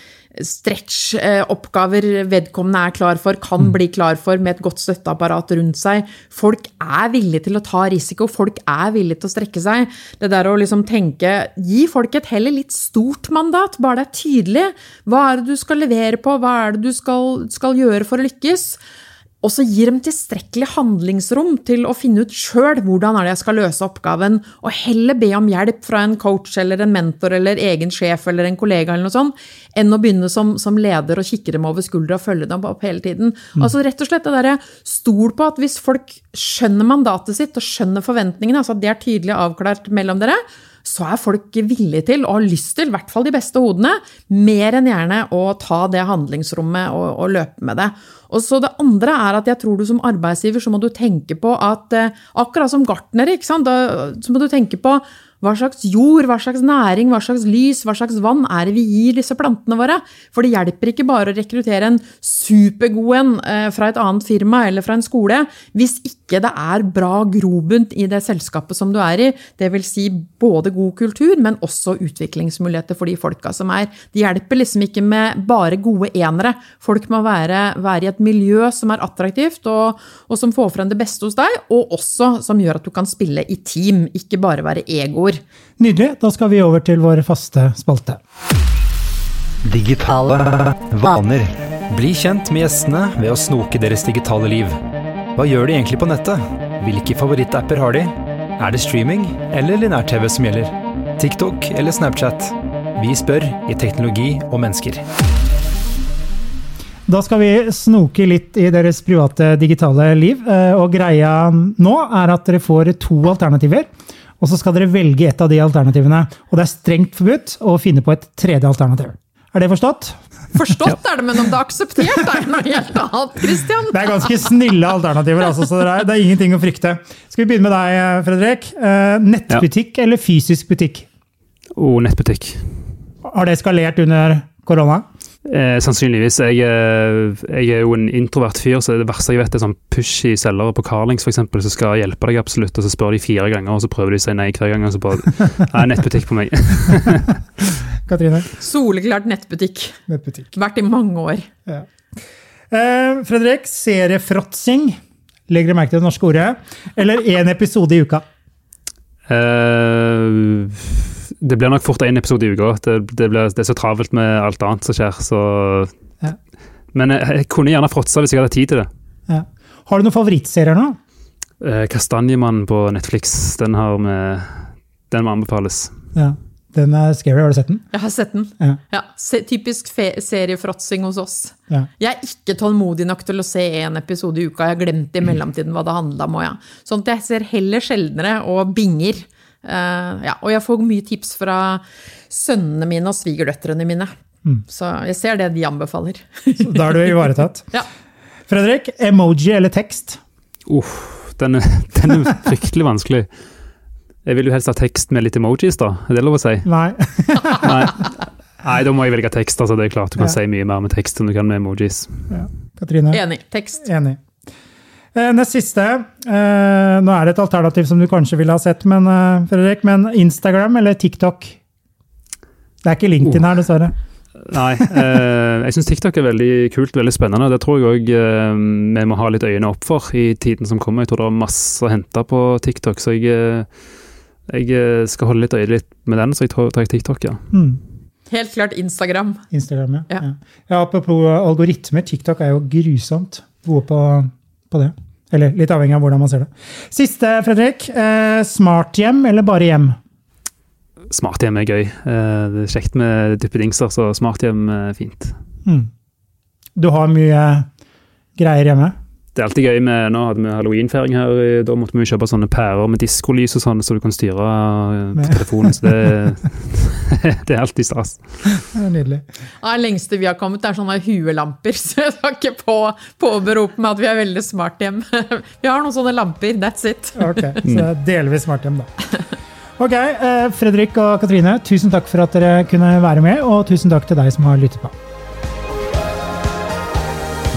stretch-oppgaver vedkommende er klar for, kan mm. bli klar for med et godt støtteapparat rundt seg. Folk er villige til å ta risiko, folk er villige til å strekke seg. Det der å liksom tenke Gi folk et heller litt stort mandat, bare det er tydelig. Hva er det du skal levere på, hva er det du skal, skal gjøre for å lykkes? Og så gir dem tilstrekkelig handlingsrom til å finne ut sjøl hvordan er det jeg skal løse oppgaven, og heller be om hjelp fra en coach eller en mentor eller egen sjef eller en kollega, eller noe sånt, enn å begynne som, som leder og kikke dem over skuldra og følge dem opp hele tiden. Mm. Altså rett og slett det derre Stol på at hvis folk skjønner mandatet sitt og skjønner forventningene, altså at det er tydelig avklart mellom dere, så er folk villige til, og har lyst til, i hvert fall de beste hodene, mer enn gjerne å ta det handlingsrommet og, og løpe med det. Og så Det andre er at jeg tror du som arbeidsgiver så må du tenke på at eh, akkurat som gartner, da, så må du tenke på hva slags jord, hva slags næring, hva slags lys, hva slags vann er det vi gir disse plantene våre? For det hjelper ikke bare å rekruttere en supergod en eh, fra et annet firma eller fra en skole, hvis ikke det er bra grobunn i det selskapet som du er i. Det vil si både god kultur, men også utviklingsmuligheter for de folka som er. Det hjelper liksom ikke med bare gode enere. Folk må være, være i et miljø som er attraktivt, og, og som får frem det beste hos deg, og også som gjør at du kan spille i team, ikke bare være egoer ord. Nydelig. Da skal vi over til vår faste spalte. Digitale vaner. Bli kjent med gjestene ved å snoke deres digitale liv. Hva gjør de egentlig på nettet? Hvilke favorittapper har de? Er det streaming eller linær-TV som gjelder? TikTok eller Snapchat? Vi spør i Teknologi og mennesker. Da skal vi snoke litt i deres private digitale liv. Eh, og greia nå er at dere får to alternativer. Og så skal dere velge et av de alternativene. Og det er strengt forbudt å finne på et tredje alternativ. Er det forstått? Forstått er det, men om det er akseptert, er det noe helt annet. Christian. Det er ganske snille alternativer, altså, så det er, det er, ingenting å frykte. Skal vi begynne med deg, Fredrik? Eh, nettbutikk ja. eller fysisk butikk? Oh, nettbutikk. Har det eskalert under korona? Eh, sannsynligvis. Jeg, eh, jeg, er jo en introvert fyr, så det verste jeg vet er sånn pushy selgere på Carlings f.eks. som skal hjelpe deg absolutt, og så spør de fire ganger, og så prøver de å si nei hver gang. og så bare, Nei, nettbutikk på meg. Katrine? Soleklart nettbutikk. nettbutikk. Vært i mange år. Ja. Eh, Fredrik, seriefråtsing. Legger dere merke til det norske ordet? Eller én episode i uka? Uh, det blir nok fort én episode i uka. Det, det, det, er så travelt med alt annet som skjer, så ja. Men jeg, jeg, kunne gjerne fråtsa hvis jeg hadde tid til det. Ja. Har du noen favorittserier nå? Eh, 'Kastanjemannen' på Netflix. Den har med Den må anbefales. Ja. Den er scary. Har du sett den? Jeg har sett den. Ja. ja se, typisk seriefråtsing hos oss. Ja. Jeg er ikke tålmodig nok til å se én episode i uka. Jeg har glemt i mellomtiden hva det handla om. Ja. Sånn at jeg ser heller sjeldnere og binger. Uh, ja, og jeg får mye tips fra sønnene mine og svigerdøtrene mine. Mm. Så jeg ser det de anbefaler. Så da er du ivaretatt. ja. Fredrik, emoji eller tekst? Uff, den, den er fryktelig vanskelig. Jeg vil jo helst ha tekst med litt emojis, da. Er det lov å si? Nei. Nei. Nei. da må jeg velge tekst. altså det er klart Du kan ja. si mye mer med tekst enn du kan med emojis. Ja. Katrine? Enig. Tekst. Enig. Eh, nest siste. Eh, nå er det et alternativ som du kanskje ville ha sett, men, eh, Fredrik, men Instagram eller TikTok? Det er ikke LinkedIn her, dessverre. Nei, eh, jeg syns TikTok er veldig kult veldig spennende. Det tror jeg òg eh, vi må ha litt øyne opp for i tiden som kommer. Jeg tror det er masse å hente på TikTok. så jeg Jeg skal holde litt øye litt med den, så jeg tar, tar TikTok, ja. Mm. Helt klart Instagram. Instagram, ja. Ja. ja. ja. Apropos algoritmer, TikTok er jo grusomt gode på, på det. Eller litt avhengig av hvordan man ser det. Siste, Fredrik. Eh, smarthjem eller bare hjem? Smarthjem er gøy. Eh, Det er kjekt med duppedingser, så smarthjem er fint. Mm. Du har mye greier hjemme? Det er alltid gøy med Nå hadde vi halloweenfeiring her, da måtte vi jo kjøpe sånne pærer med diskolys og sånn, så du kan styre eh, på telefonen. Så det, det er alltid stas. Det er nydelig. Ja, Det lengste vi har kommet, er sånne huelamper. Så jeg skal ikke på, påberope meg at vi er veldig smart hjem. Vi har noen sånne lamper, that's it. Ok, Så delvis smart hjem, da. Ok, eh, Fredrik og Katrine, tusen takk for at dere kunne være med, og tusen takk til deg som har lyttet på.